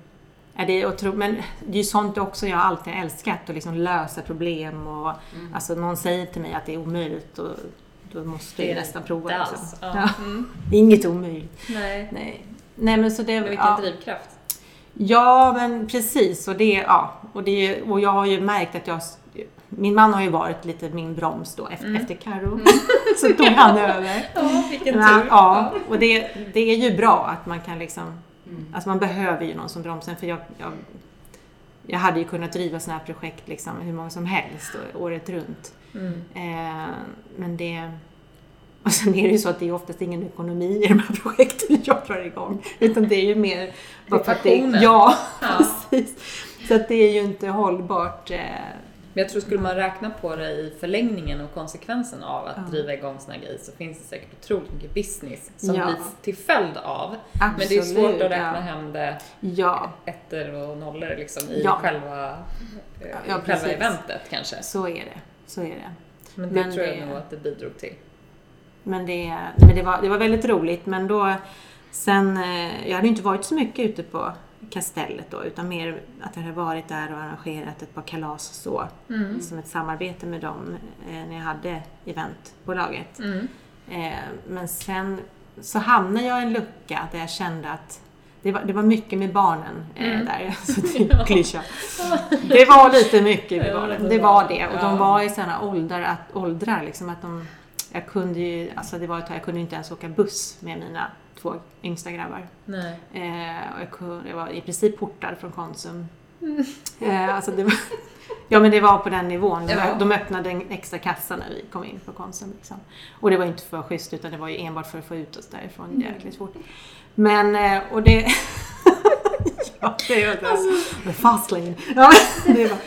ja, det är otro, men det är ju sånt också jag alltid älskat, att liksom lösa problem och alltså någon säger till mig att det är omöjligt och då måste jag ju är nästan prova. Det alls. Ja. Ja. Mm. Inget omöjligt. Nej. Nej. Nej men så det, Men vilken ja. drivkraft. Ja, men precis. Och, det, ja, och, det, och jag har ju märkt att jag... Min man har ju varit lite min broms då efter, efter Karo. Så tog han över. Ja, vilken Men, tur. ja, och det, det är ju bra att man kan liksom... Alltså man behöver ju någon som bromsar. För jag, jag, jag hade ju kunnat driva sådana här projekt liksom hur många som helst året runt. Mm. Eh, men det... Och sen är det ju så att det är oftast ingen ekonomi i de här projekten jag drar igång. Utan det är ju mer... bara för att det-. Ja, Ja. precis. Så att det är ju inte hållbart. Eh, Men jag tror skulle man räkna på det i förlängningen och konsekvensen av att Ja. driva igång såna grejer så finns det säkert otroligt mycket business som Ja. blir till följd av. Men det är Absolut, svårt att räkna ja. hem det ja, ettor och nollor liksom i Ja. själva, eh, Ja, själva eventet kanske. så är det. Så är det. Men det Men tror jag det- nog att det bidrog till. Men, det, men det, var, det var väldigt roligt. Men då, sen, eh, jag hade inte varit så mycket ute på Kastellet då, utan mer att jag hade varit där och arrangerat ett par kalas och så. Mm. Som ett samarbete med dem eh, när jag hade eventbolaget. Mm. Eh, men sen så hamnade jag i en lucka där jag kände att det var, det var mycket med barnen eh, Mm. där. Så klyscha. Det var lite mycket med barnen. det var det. Och de var i sådana åldrar, att, åldrar liksom att de... Jag kunde ju, alltså det var ett tag, jag kunde inte ens åka buss med mina två yngsta grabbar. Nej. Eh, och jag, kunde, jag var i princip portad från Konsum. Eh, alltså det var, ja men det var på den nivån. De, Ja. de öppnade en extra kassa när vi kom in på Konsum. Liksom. Och det var inte för schysst utan det var ju enbart för att få ut oss därifrån jäkligt fort. Men, eh, och det... ja, det var det. Fast lane. Ja, det var,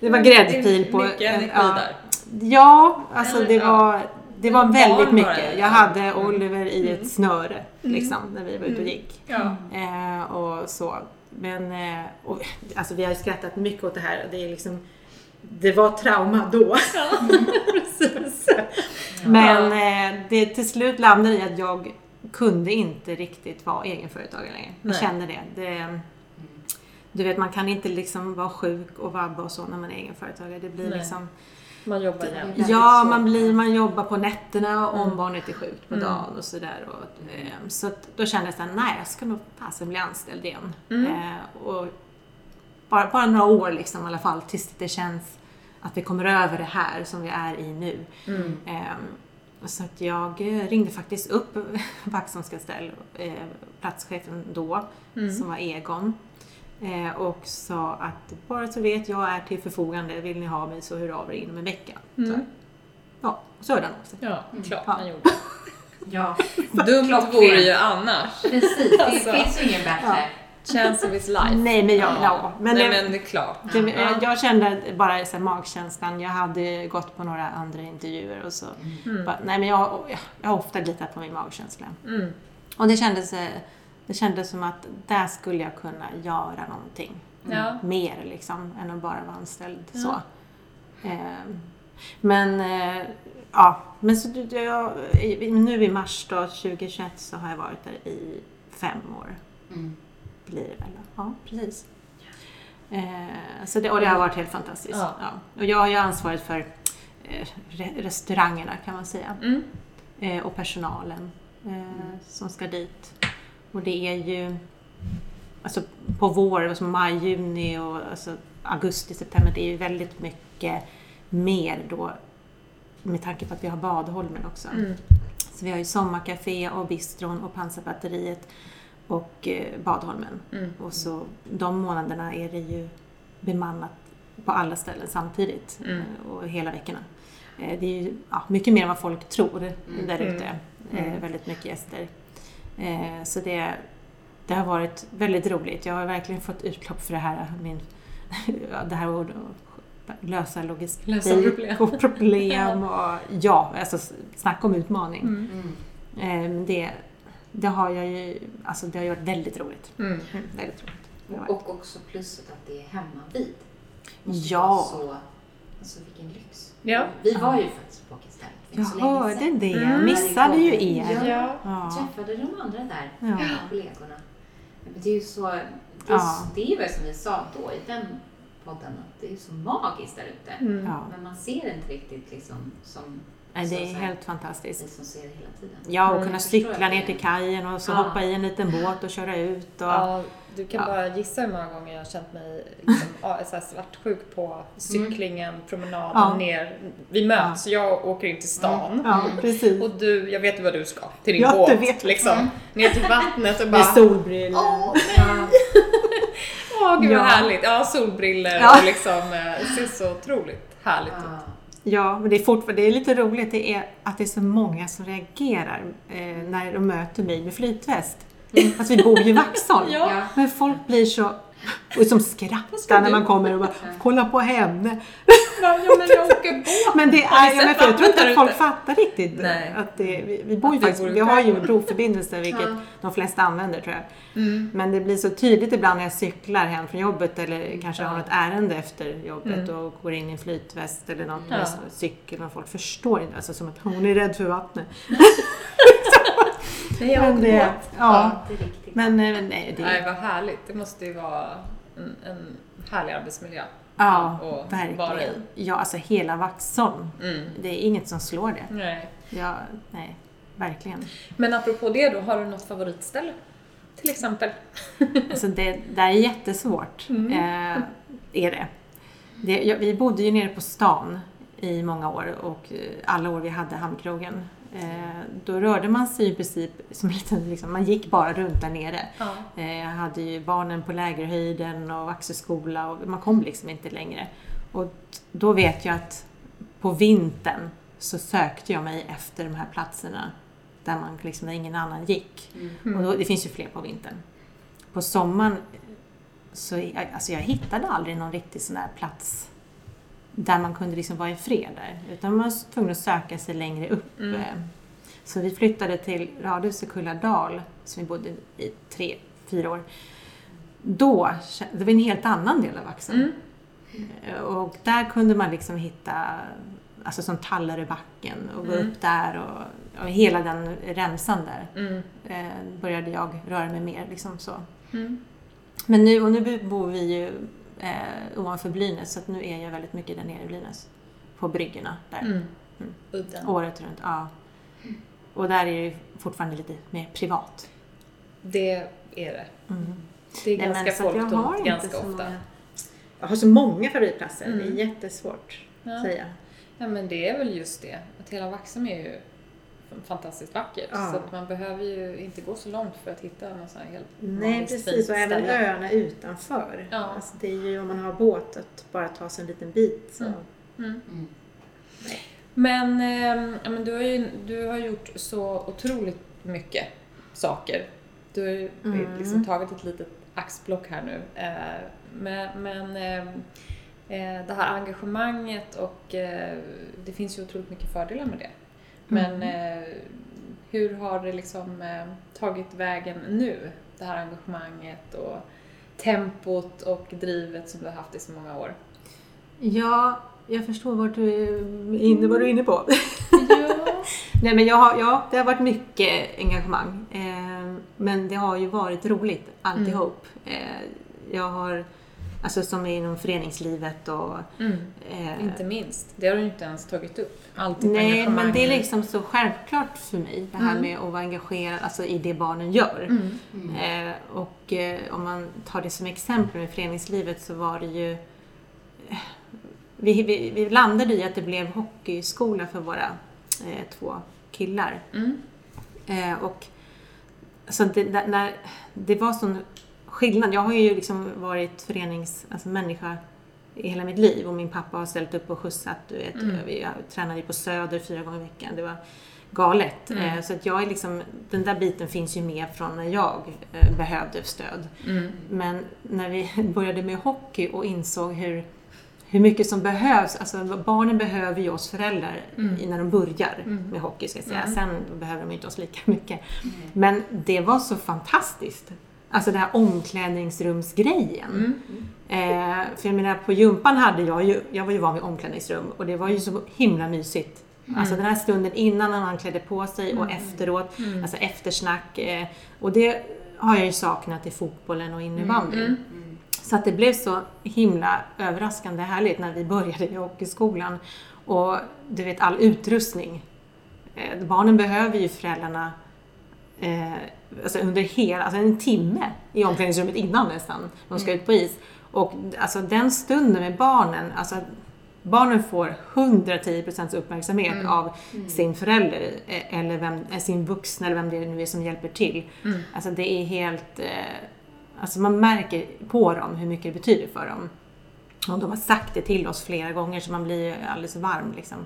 det var gräddfil på... Mycket energi ja, där. Ja, alltså det var, det var Barn väldigt mycket. ja. Jag hade Mm. Oliver i Mm. ett snöre liksom, när vi var ute och Mm. gick. Ja. Eh, och så. Men eh, och, alltså vi har ju skrattat mycket åt det här. Det, är liksom, det var trauma då. Precis. Men eh, det till slut landade i att jag kunde inte riktigt vara egenföretagare längre. Jag kände det. det. Du vet, man kan inte liksom vara sjuk och vabba och så när man är egenföretagare. Det blir Nej. liksom... Man jobbar jämt. Ja, man, blir, man jobbar på nätterna om Mm. barnet är sjukt på Mm. dagen och sådär. Och, ehm, så att då kände jag såhär, nej jag ska nog fasen bli anställd igen. Mm. Eh, och bara, bara några år liksom i alla fall tills det känns att vi kommer över det här som vi är i nu. Mm. Ehm, så att jag eh, ringde faktiskt upp Vaxholms kastell, eh, platschefen då, Mm. som var Egon. Eh, och sa att bara så vet jag är till förfogande, vill ni ha mig så hör av er inom en vecka. Mm. Så, ja, så hörde han av sig. Ja, klart Ja. man gjorde. Ja, Dumt vore det ju annars. precis. Det Alltså. finns ju ingen bättre. Chance of his life. Nej, men jag, ja. men, Nej, men det är klart. det, Ja. jag kände bara så här, magkänslan, jag hade gått på några andra intervjuer och så. Mm. Bara, nej, men jag, jag, jag har ofta litat på min magkänsla. Mm. Och det kändes, eh, det kändes som att där skulle jag kunna göra någonting. Ja. mer liksom, än att bara vara anställd. Ja. Så. Ehm, men eh, ja, men så, jag, nu i mars då, 2021 så har jag varit där i fem år. Mm. Blir det väl? Ja, precis. Eh, så det, och det har varit helt fantastiskt. Ja. Ja. Och jag har ju ansvaret för eh, re, restaurangerna kan man säga. Mm. Eh, och personalen eh, som ska dit. Och det är ju alltså på vår, alltså maj, juni och alltså augusti, september, det är ju väldigt mycket mer då med tanke på att vi har Badholmen också. Mm. Så vi har ju sommarcafé och bistron och pansarbatteriet och eh, Badholmen. Mm. Och så de månaderna är det ju bemannat på alla ställen samtidigt Mm. eh, och hela veckorna. Eh, Det är ju ja, mycket mer än vad folk tror där ute. Mm. Eh, Väldigt mycket gäster. Eh, Så det, det har varit väldigt roligt. Jag har verkligen fått utlopp för det här, min, det här att lösa logistik Lösa problem. och problem. Och, ja, alltså snacka om utmaning. Mm. Eh, Det, det har jag ju, alltså det har varit väldigt roligt. Mm. Mm, väldigt roligt. Och också plusset att det är hemma vid. Måste Ja. Så, alltså vilken lyx. Ja. Vi var ju faktiskt på Jag hörde det, Mm. missade ju er. Ja. Ja. träffade de andra där, Ja. kollegorna. Det är ju så, det är, Ja. det är väl som vi sa då i den podden, att det är så magiskt där ute. Mm. Ja. Men man ser det inte riktigt liksom som det är helt fantastiskt. som ser det hela tiden. Ja, och Mm, kunna cykla ner till kajen och så Ja. hoppa i en liten båt och köra ut. Och, Ja, du kan Ja. bara gissa hur många gånger jag har känt mig liksom, så svartsjuk på cyklingen, promenaden Ja. ner. Vi möts, jag åker in till stan. ja, precis. Och du, jag vet ju vad du ska, till din Ja, båt. du vet. Liksom. Ner till vattnet och bara... Med solbrillor. Åh, Ja. Åh, gud vad Ja. härligt. Ja, solbriller Ja. och liksom, eh, det ser så otroligt härligt ut. Ja. Men det är fortfarande det är lite roligt det är att det är så många som reagerar eh, när de möter mig med flytväst. Alltså vi bor ju i Vaxholm. Ja. Men folk blir så... Och som skrattar när man kommer och bara kolla på henne. Ja, men jag åker båt. Men det Har är, ja, men för jag tror inte att folk fattar riktigt Nej. att det, vi, vi bor ju faktiskt, vi har ju skärgården. broförbindelse vilket Ja. de flesta använder tror jag. Mm. Men det blir så tydligt ibland när jag cyklar hem från jobbet eller kanske har Ja. något ärende efter jobbet Mm. och går in i en flytväst eller något Ja. med cykel och folk förstår inte, alltså som att hon är rädd för vattnet. Nej, jag åker det, båt. ja, Inte riktigt. Men eh, nej, det, Nej, vad härligt. Det måste ju vara en, en härlig arbetsmiljö. ja, och verkligen. Ja, alltså hela Vaxholm. Mm. Det är inget som slår det. Nej. Ja, nej, verkligen. Men apropå det då, har du något favoritställe? Till exempel? Alltså det, det är jättesvårt. Mm. Eh, är det. det ja, vi bodde ju nere på stan i många år och eh, alla år vi hade Hamnkrogen. Eh, då rörde man sig i princip som en liten, liksom, man gick bara runt där nere. Ja. Eh, jag hade ju barnen på lägerhöjden och Axelskola och man kom liksom inte längre. Och då vet jag att på vintern så sökte jag mig efter de här platserna där, man, liksom, där ingen annan gick. Och då, det finns ju fler på vintern. På sommaren så alltså jag hittade aldrig någon riktig sån där plats där man kunde liksom vara i fred där. Utan man var tvungen att söka sig längre upp. Mm. eh. Så vi flyttade till radhuset Kulladal som vi bodde i tre, fyra år. Då, det var en helt annan del av Vaxholm. Mm. Eh, Och där kunde man liksom hitta, alltså som Tallaröbacken och gå Mm. upp där och, och hela den remsan där Mm. eh, började jag röra mig mer. Liksom så. Mm. Men nu, och nu bor vi ju eh, ovanför Blynäs så att nu är jag väldigt mycket där nere i Blynäs. På bryggorna där. Mm. Mm. Året runt. Ja. Och där är det ju fortfarande lite mer privat. Det är det. Mm. Det är Nej, ganska folktomt inte ganska så ofta. många- Jag har så många favoritplatser. Mm. Det är jättesvårt Ja. att säga. ja, men det är väl just det. Att hela Vaxholm är ju fantastiskt vackert. Ja. Så att man behöver ju inte gå så långt för att hitta något sånt här helt Nej, precis. Och även ställe. öarna utanför. Ja. Alltså, det är ju om man har båt att bara ta sig en liten bit. Så. Mm. Mm. Mm. Men, ja, men du, har ju, du har gjort så otroligt mycket saker. Du har ju Mm. liksom tagit ett litet axplock här nu. Eh, men men ehm, eh, det här engagemanget och eh, det finns ju otroligt mycket fördelar med det. Men Mm. eh, hur har det liksom eh, tagit vägen nu? Det här engagemanget och tempot och drivet som du har haft i så många år. Ja, jag förstår vad du är inne, vad du är inne på. Ja. Nej, men jag har, ja, det har varit mycket engagemang. Eh, men det har ju varit roligt alltihop. Eh, jag har Alltså som är inom föreningslivet och... Mm. Eh, Inte minst. Det har du inte ens tagit upp. Alltid Nej, men det är liksom så självklart för mig det här med att vara engagerad alltså i det barnen gör. Mm. Eh, och eh, om man tar det som exempel med föreningslivet så var det ju... Eh, vi, vi, vi landade i att det blev hockeyskola för våra eh, två killar. Mm. Eh, och så det, när, det var sån skillnad. Jag har ju liksom varit förenings, alltså i hela mitt liv och min pappa har ställt upp och skjutsat. Du vet, Mm. Vi tränade ju på Söder fyra gånger i veckan. Det var galet. Mm. Eh, så att jag är liksom, den där biten finns ju med från när jag eh, behövde stöd. Mm. Men när vi började med hockey och insåg hur, hur mycket som behövs, alltså barnen behöver ju oss föräldrar Mm. när de börjar Mm. med hockey ska jag säga. Mm. Sen behöver de inte oss lika mycket. Men det var så fantastiskt. Alltså den här omklädningsrumsgrejen. Mm. Eh, för jag menar på gympan hade jag ju, jag var ju van vid omklädningsrum och det var ju så himla mysigt. Alltså den här stunden innan när man klädde på sig och efteråt, Mm. alltså eftersnack. Eh, och det har jag ju saknat i fotbollen och innebandyn. Mm. Så att det blev så himla överraskande härligt när vi började i hockeyskolan. Och du vet all utrustning. Eh, barnen behöver ju föräldrarna eh, alltså under hela, alltså en timme i omklädningsrummet innan nästan de ska ut på is. Och alltså den stunden med barnen, alltså barnen får 110% uppmärksamhet av sin förälder eh, eller vem, eh, sin vuxna eller vem det nu är som hjälper till. Mm. Alltså det är helt, eh, alltså man märker på dem hur mycket det betyder för dem. Och de har sagt det till oss flera gånger så man blir alldeles varm liksom.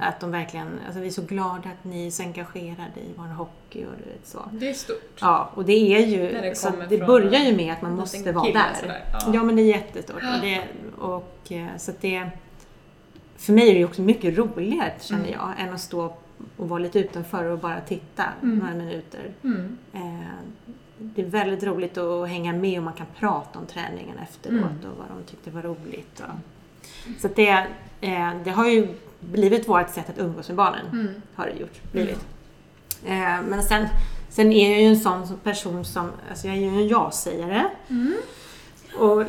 Att de verkligen, alltså vi är så glada att ni är så engagerade i vår hockey och du vet så. Det är stort. Ja, och det är ju, det så det börjar ju med att man måste vara där. Ja. ja. men det är jättestort. Och det, och, eh, så det, för mig är det också mycket roligare, känner Mm. jag, än att stå och vara lite utanför och bara titta Mm. några minuter. Mm. Eh, det är väldigt roligt att hänga med och man kan prata om träningen efteråt Mm. och vad de tyckte var roligt. Och, så det, eh, det har ju blivit vårt sätt att umgås med barnen. Mm. Har det gjort, blivit. Eh, men sen, sen är jag ju en sån person som, alltså jag är ju en ja-sägare. Mm. Och,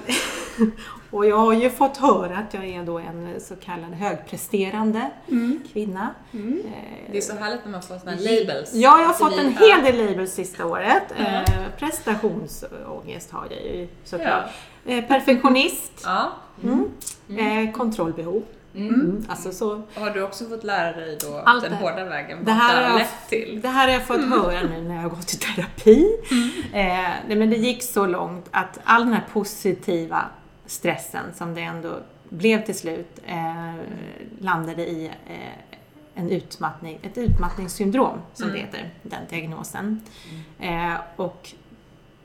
och jag har ju fått höra att jag är då en så kallad högpresterande kvinna. Mm. Eh, Det är så härligt när man får här labels. Ja, jag har fått en hel del labels sista året. Eh, prestationsångest har jag ju såklart. Ja. Eh, perfektionist. ja. Mm. Eh, kontrollbehov. Mm. Alltså så. Har du också fått lära dig då Allt den hårda vägen? Vad här, det har har lett till? det här har jag fått höra nu när jag har gått i terapi. Eh, nej, men det gick så långt att all den här positiva stressen som det ändå blev till slut eh, landade i eh, en utmattning, ett utmattningssyndrom som det heter, den diagnosen. Eh, och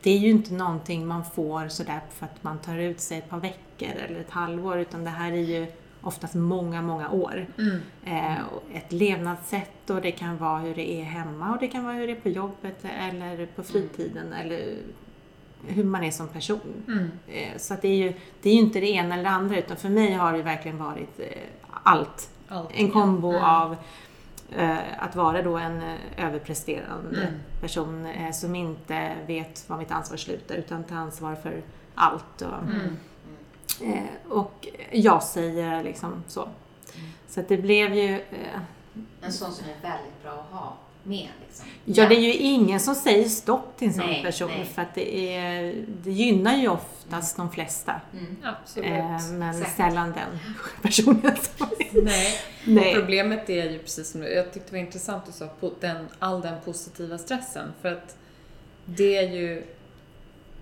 det är ju inte någonting man får sådär för att man tar ut sig ett par veckor eller ett halvår utan det här är ju oftast många, många år. Mm. Eh, ett levnadssätt och det kan vara hur det är hemma och det kan vara hur det är på jobbet eller på fritiden eller hur man är som person. Mm. Eh, så att det, är ju, det är ju inte det ena eller det andra utan för mig har det verkligen varit eh, allt. Allt. En kombo Mm. av eh, att vara då en överpresterande Mm. person eh, som inte vet var mitt ansvar slutar utan tar ansvar för allt. Och, Mm. eh, och jag säger liksom så. Så att det blev ju eh, En sån som är väldigt bra att ha med. Liksom. Ja, det är ju ingen som säger stopp till en sån Nej, person nej. för att det, är, det gynnar ju oftast de flesta. Mm. Absolut. Eh, men Säkert. sällan den personen som... Nej. Nej. Problemet är ju precis som du, jag tyckte det var intressant du sa, den, all den positiva stressen. För att det är ju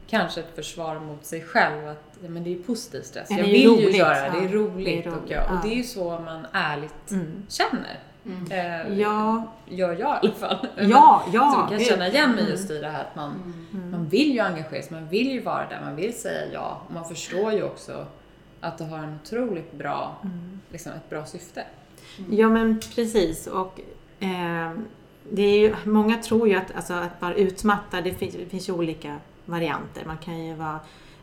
kanske ett försvar mot sig själv att ja, men det är positiv stress. Ja, jag vill ju ju roligt, göra det, det är ja. roligt. Det är och, roligt, jag, och ja. det är ju så man ärligt Mm. känner. Mm. Eh, Ja, Gör jag i alla fall. ja, ja. så man kan känna igen mig Mm. just i det här att man, Mm. man vill ju engagera sig, man vill ju vara där, man vill säga ja. Och man förstår ju också att det har en otroligt bra, Mm. liksom ett bra syfte. Ja, men precis. Och eh, det är ju, många tror ju att, alltså, att vara utmattad, det finns, det finns ju olika varianter. Man kan ju vara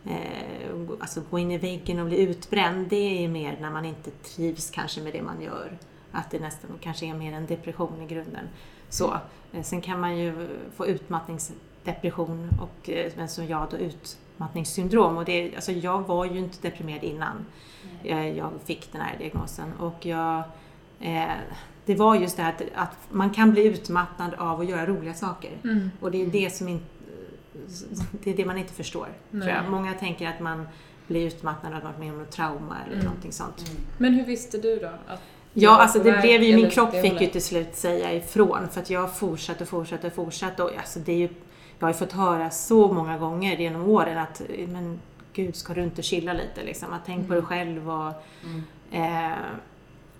eh, gå- alltså, gå in i väggen och bli utbränd. Det är mer när man inte trivs kanske med det man gör. Att det nästan kanske är mer en depression i grunden. Så. Eh, sen kan man ju få utmattningsdepression och, eh, men som jag då utmattningssyndrom. Och det, alltså jag var ju inte deprimerad innan eh, jag fick den här diagnosen. Och jag, eh, det var just det här att, att man kan bli utmattad av att göra roliga saker. Mm. Och det är det som inte, det är det man inte förstår. Jag. Många tänker att man blir utmattad av att varit med om något trauma eller Mm. någonting sånt. Men hur visste du då? Att Ja, alltså det blev ju, min kropp fick ju till slut säga ifrån för att jag fortsatte och fortsatte och fortsatte och alltså det är ju, jag har ju fått höra så många gånger genom åren att men gud, ska du inte chilla lite liksom? Att tänk på dig själv och eh,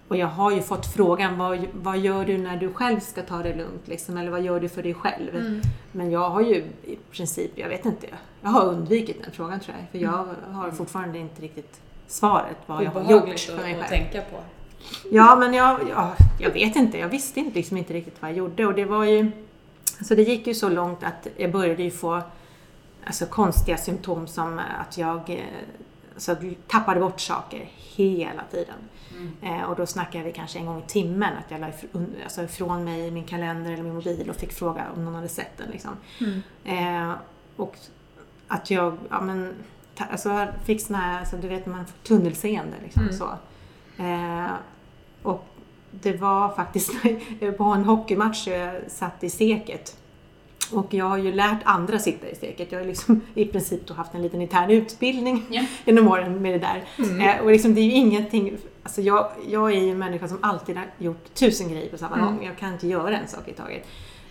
och jag har ju fått frågan, vad, vad gör du när du själv ska ta det lugnt? Liksom, eller vad gör du för dig själv? Mm. Men jag har ju i princip, jag vet inte, jag har undvikit den frågan tror jag. För jag har fortfarande inte riktigt svaret vad jag har gjort för att, mig att själv. tänka på. Ja, men jag, ja, jag vet inte. Jag visste inte, liksom inte riktigt vad jag gjorde. Och det var ju... Alltså det gick ju så långt att jag började ju få alltså, konstiga symptom som att jag alltså, tappade bort saker hela tiden. Eh, och då snackade vi kanske en gång i timmen att jag la ifrån, alltså, ifrån mig min kalender eller min mobil och fick fråga om någon hade sett den. Liksom. Eh, och att jag ja, men, ta, alltså, fick såna här, alltså, du vet man får tunnelseende. Liksom, Mm. så. Eh, och det var faktiskt på en hockeymatch jag satt i seket. Och jag har ju lärt andra sitta i steket. Jag har liksom i princip då haft en liten intern utbildning Ja. genom åren med det där. Mm. Eh, och liksom det är ju ingenting, alltså jag, jag är ju en människa som alltid har gjort tusen grejer på samma Mm. gång. Jag kan inte göra en sak i taget.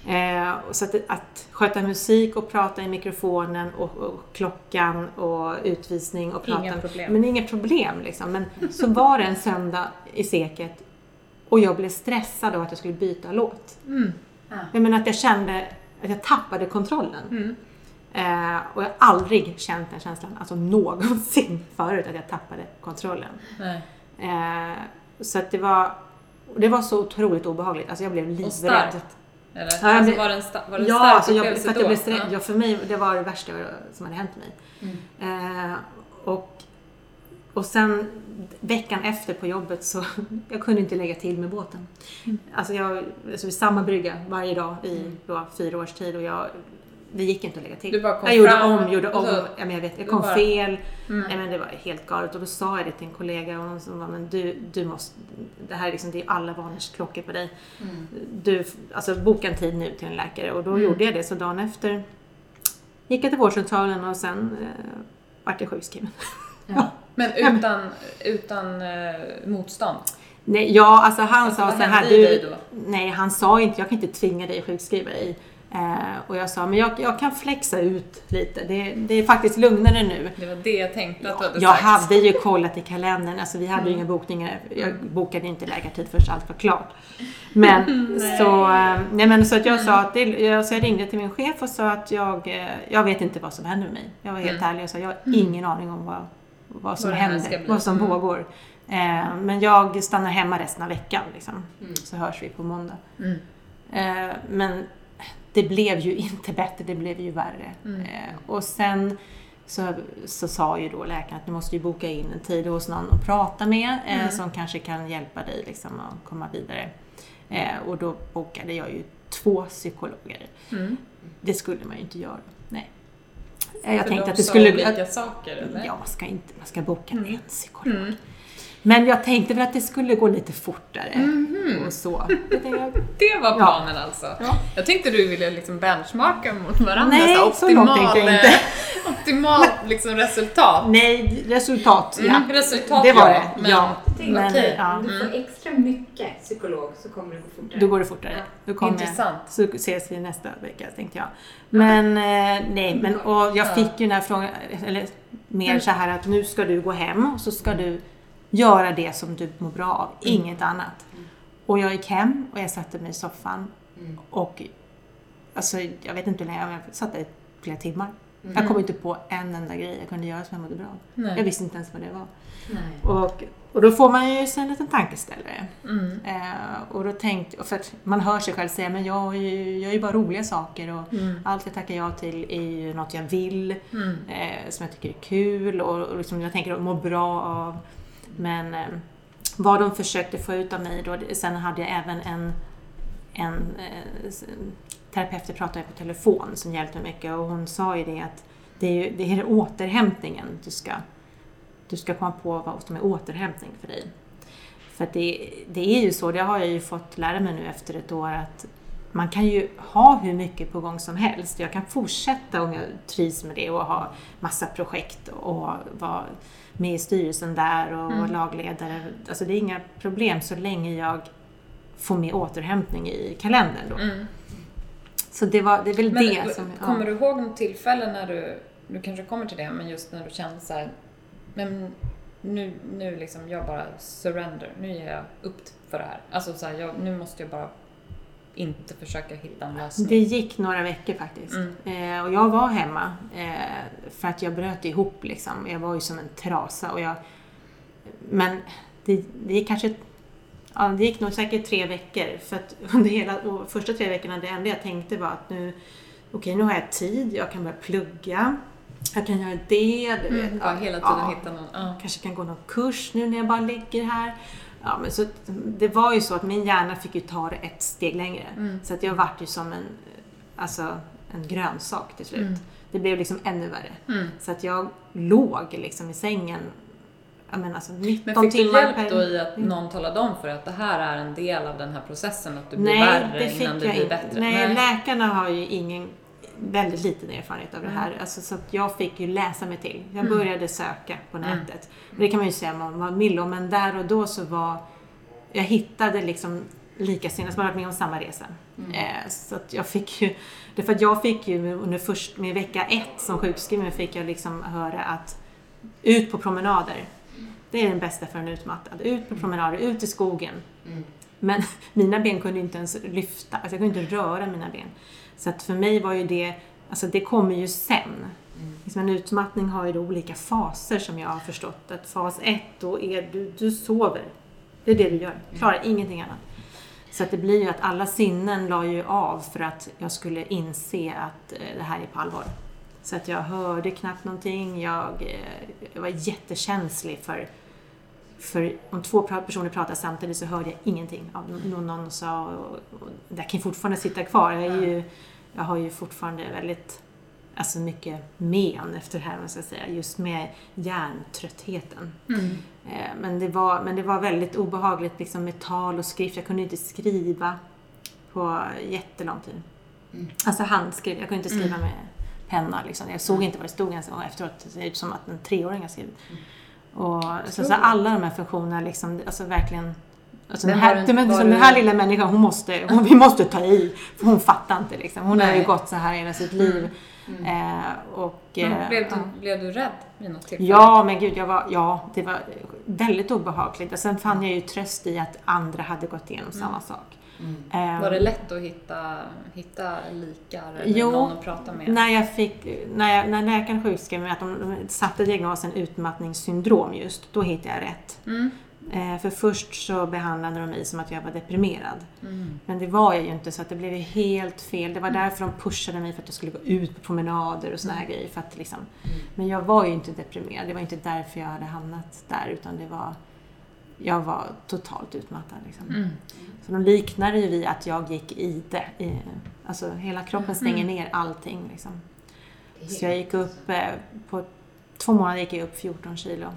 Eh, så att, att sköta musik och prata i mikrofonen och, och klockan och utvisning och prata. Inga problem. Men inga problem liksom. Men så var det en söndag i seket och jag blev stressad av att jag skulle byta låt. Mm. Jag menar att jag kände att jag tappade kontrollen. Mm. Eh, och jag har aldrig känt den känslan, alltså någonsin förut, att jag tappade kontrollen. Nej. Eh, så att det var, det var så otroligt obehagligt. Alltså jag blev livrädd. Och starkt. Eller? Ja, alltså, var det en, sta- var det en Ja, stark alltså jag, för att jag blev stressad. Ja. Ja, för mig, det var det värsta som hade hänt mig. Mm. Eh, och, och sen veckan efter på jobbet så, jag kunde inte lägga till med båten. Mm. Alltså jag, alltså vid samma brygga varje dag i då, fyra års tid och jag, det gick inte att lägga till. Du bara kom jag gjorde fram om, gjorde om. så- ja, men jag vet, jag kom bara- fel. Mm. Nej, men det var helt galet och då sa jag det till en kollega och hon var, men du, du måste, det här är liksom, det är alla barnens klockor på dig. Du, alltså boka en tid nu till en läkare och då Mm. gjorde jag det. Så dagen efter gick jag till vårdcentralen och sen eh, vart jag sjukskriven. Men utan, utan eh, motstånd? Nej, ja, alltså han Alltså, sa så här, du, nej han sa inte, jag kan inte tvinga dig att sjukskriva dig. Eh, och jag sa, men jag, jag kan flexa ut lite. Det, det är faktiskt lugnare nu. Det var det jag tänkte att du hade Jag sagt. hade ju kollat i kalendern, alltså vi hade Mm. ju inga bokningar. Jag bokade inte läkartid förrän allt var klart. Men så, eh, nej men så att jag Mm. sa att det, jag, så jag ringde till min chef och sa att jag, eh, jag vet inte vad som händer med mig. Jag var helt Mm. ärlig och sa jag har ingen aning om vad, vad som Vad händer, vad som Mm. pågår. Eh, men jag stannar hemma resten av veckan liksom. Mm. Så hörs vi på måndag. Mm. Eh, men det blev ju inte bättre, det blev ju värre. Mm. Eh, och sen så, så sa ju då läkaren att du måste ju boka in en tid hos någon att prata med eh, Mm. som kanske kan hjälpa dig liksom, att komma vidare. Eh, och då bokade jag ju två psykologer. Mm. Det skulle man ju inte göra. Nej. Eh, Jag För tänkte de att det skulle... olika saker eller? Ja, man ska, inte, man ska boka Mm. en psykolog. Mm. Men jag tänkte väl att det skulle gå lite fortare. Mhm. Och så. Jag tänkte, Det var Ja. planen alltså? Ja. Jag tänkte du ville liksom benchmarka mot varandra. Nej, så så långt tänkte jag inte. eh, Optimalt liksom resultat. Nej, resultat. Ja. Mm, resultat Det var ja, det. Men, ja. Tänk, Men, okej. ja, Om du får extra mycket psykolog så kommer det gå fortare. då går det fortare. Ja. Då kommer Intressant. Så ses vi nästa vecka, tänkte jag. Men eh, nej, men och jag Ja. fick ju den här frågan, eller mer Mm. så här att nu ska du gå hem och så ska du göra det som du mår bra av, inget annat. Och jag gick hem och jag satte mig i soffan Mm. och alltså, jag vet inte hur länge, jag satt där i flera timmar. Mm. Jag kom inte på en enda grej jag kunde göra som jag mådde bra. Nej. Jag visste inte ens vad det var. Nej. Och, och då får man ju sig en liten tankeställare. Mm. Eh, och då tänkte, för att man hör sig själv säga, men jag, gör ju bara roliga saker och Mm. allt jag tackar ja till är ju något jag vill, Mm. eh, som jag tycker är kul och, och liksom jag tänker att må bra av. Men eh, vad de försökte få ut av mig då, sen hade jag även en, en eh, terapeut jag pratade med på telefon som hjälpte mig mycket och hon sa ju det att det är ju det är återhämtningen du ska, du ska komma på vad som är återhämtning för dig. För att det, det är ju så, det har jag ju fått lära mig nu efter ett år, att man kan ju ha hur mycket på gång som helst. Jag kan fortsätta om jag trivs med det och ha massa projekt och vara med i styrelsen där och vara lagledare. Alltså det är inga problem så länge jag får med återhämtning i kalendern då. Mm. Så det, var, det är väl Men det som... ja. kommer du ihåg något tillfälle när du, du kanske kommer till det, men just när du kände så här, men nu, nu liksom, jag bara surrender, nu ger jag upp för det här. Alltså så här, jag, nu måste jag bara inte försöka hitta en lösning. Det gick några veckor faktiskt. Mm. Eh, och jag var hemma eh, för att jag bröt ihop liksom. Jag var ju som en trasa. Och jag, men det, det gick kanske Ja, det gick nog säkert tre veckor. För att under hela första tre veckorna, det enda jag tänkte var att nu, okej nu har jag tid, jag kan börja plugga, jag kan göra det. Du vet. Mm, ja, hela tiden Ja. hitta någon. Ja. kanske kan gå någon kurs nu när jag bara ligger här. Ja, men så, det var ju så att min hjärna fick ju ta det ett steg längre. Mm. Så att jag vart ju som en, alltså, en grönsak till slut. Mm. Det blev liksom ännu värre. Mm. Så att jag låg liksom i sängen menar, alltså 19 Men fick du hjälp per... då i att någon talade om för att det här är en del av den här processen, att du blir Nej, värre innan jag blir bättre? Nej, läkarna har ju ingen, väldigt liten erfarenhet av det Mm. här. Alltså, så jag fick ju läsa mig till. Jag Mm. började söka på Mm. nätet. Och Det kan man ju säga man var vill om, men där och då så var... Jag hittade liksom likasinnade som har varit med om samma resa. Mm. Eh, så att jag fick ju... Det för att jag fick ju under först, med vecka ett som sjukskriven fick jag liksom höra att ut på promenader. Det är den bästa för en utmattad. Ut på promenader, ut i skogen. Mm. Men mina ben kunde inte ens lyfta, alltså jag kunde inte röra mina ben. Så att för mig var ju det, alltså det kommer ju sen. Mm. Liksom en utmattning har ju då olika faser som jag har förstått. Att fas ett, då är du, du sover. Det är det du gör, klarar ingenting annat. Så att det blir ju att alla sinnen la ju av för att jag skulle inse att eh, det här är på allvar. Så att jag hörde knappt någonting, jag, eh, jag var jättekänslig för för om två personer pratar samtidigt så hörde jag ingenting någon någon sa. Och, och det kan fortfarande sitta kvar. Jag, är ju, jag har ju fortfarande väldigt alltså mycket men efter det här, man ska säga, just med hjärntröttheten. Mm. Eh, Men det, var, men det var väldigt obehagligt liksom med tal och skrift. Jag kunde inte skriva på jättelång tid. Mm. Alltså handskriv. Jag kunde inte skriva Mm. med penna. Liksom. Jag såg inte vad det stod ens och efteråt. Det ser ut som att en treåring har skrivit. Och, så, så alla de här funktionerna, liksom, alltså verkligen Alltså den, här, men, var som den här lilla människan, hon måste, hon, vi måste ta i. För hon fattar inte liksom. Hon har ju Nej. gått så här hela sitt liv. Mm. Eh, och, Men eh, blev, ja. du, blev du rädd vid något tillfälle? Ja, men gud, jag var, ja, det var väldigt obehagligt. Och sen fann jag ju tröst i att andra hade gått igenom samma sak. Mm. Eh, Var det lätt att hitta, hitta likar eller Jo, någon att prata med? När jag fick, när, jag, när läkaren sjukskrev mig att de, de satte diagnosen utmattningssyndrom just, då hittade jag rätt. Mm. Eh, för först så behandlade de mig som att jag var deprimerad. Mm. Men det var jag ju inte så att det blev helt fel. Det var därför de pushade mig för att jag skulle gå ut på promenader och såna här grejer. För att liksom, Mm. men jag var ju inte deprimerad. Det var inte därför jag hade hamnat där utan det var jag var totalt utmattad. Liksom. Mm. Så de liknade ju vid att jag gick i det. I, alltså hela kroppen stänger ner allting. Liksom. Så jag gick upp, eh, på två månader gick jag upp 14 kilo.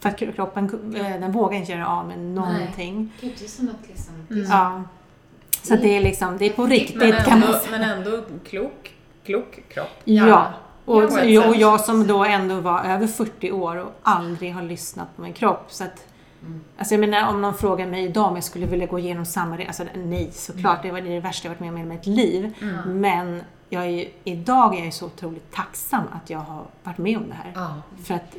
För att kroppen eh, den vågar inte göra av med någonting. Gud, det är som att liksom... Mm. så- Ja. Så det är liksom, det är på riktigt Men, kan man ändå, säga. men ändå klok, klok kropp. Ja. Och, Ja, på ett och jag som då ändå var över 40 år och aldrig har lyssnat på min kropp. Så att, Mm. alltså jag menar om någon frågar mig idag om jag skulle vilja gå igenom samma resa. Alltså, nej, såklart. Det var det värsta jag varit med om i mitt liv. Mm. Men jag är ju, idag är jag ju så otroligt tacksam att jag har varit med om det här. För att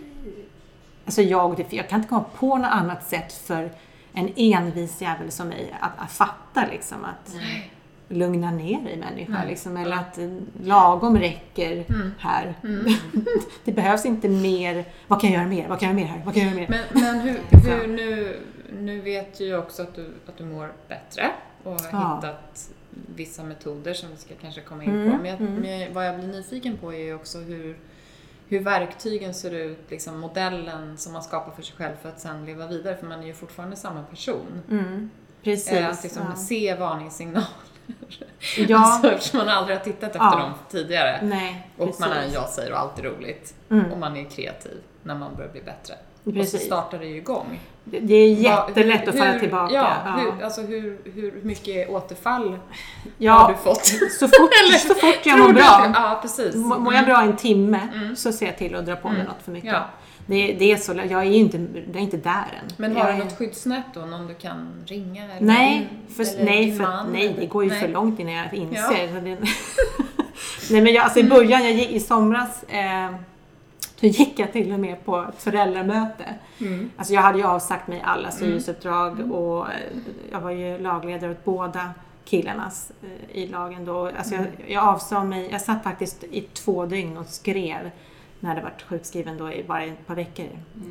alltså jag, jag kan inte komma på något annat sätt för en envis jävel som mig att, att fatta liksom att Nej. lugna ner dig människa. Liksom, eller att lagom räcker Mm. här. Mm. Det behövs inte mer. Vad kan jag göra mer? Vad kan jag göra mer här? Vad kan jag göra mer? Men, men hur, hur nu, nu vet ju jag också att du, att du mår bättre och har Ja. hittat vissa metoder som vi ska kanske komma in Mm, på. Men, jag, mm. men vad jag blir nyfiken på är ju också hur, hur verktygen ser ut, liksom modellen som man skapar för sig själv för att sen leva vidare. För man är ju fortfarande samma person. Mm, precis. Eh, att liksom ja. se varningssignaler Ja, Alltså, eftersom man aldrig har tittat efter Ja. dem tidigare. nej, Och precis. man är en ja-säger och allt är roligt. Mm. Och man är kreativ när man börjar bli bättre. Och så Precis. startar det ju igång. Det är jättelätt att falla tillbaka. Ja, Ja. Hur, alltså hur, hur mycket återfall har Ja, du fått? så fort, så fort jag mår bra. Ja, precis. Må- Mår jag bra en timme Mm. så ser jag till att dra på mig Mm. något för mycket. Ja. Det, det är så, jag är ju inte, jag är inte där än. Men har du något skyddsnät då? Någon du kan ringa? Eller Nej, för, eller nej, för, man, nej, det går ju nej. för långt innan jag inser. Ja. Nej, men jag, alltså i början, jag i somras, eh, så gick jag till och med på ett föräldramöte. Mm. Alltså jag hade ju avsagt mig alla styrelseuppdrag och eh, jag var ju lagledare åt båda killarnas eh, i lagen då. Alltså jag, jag avsade mig, jag satt faktiskt i två dygn och skrev när hade varit sjukskriven då i bara ett par veckor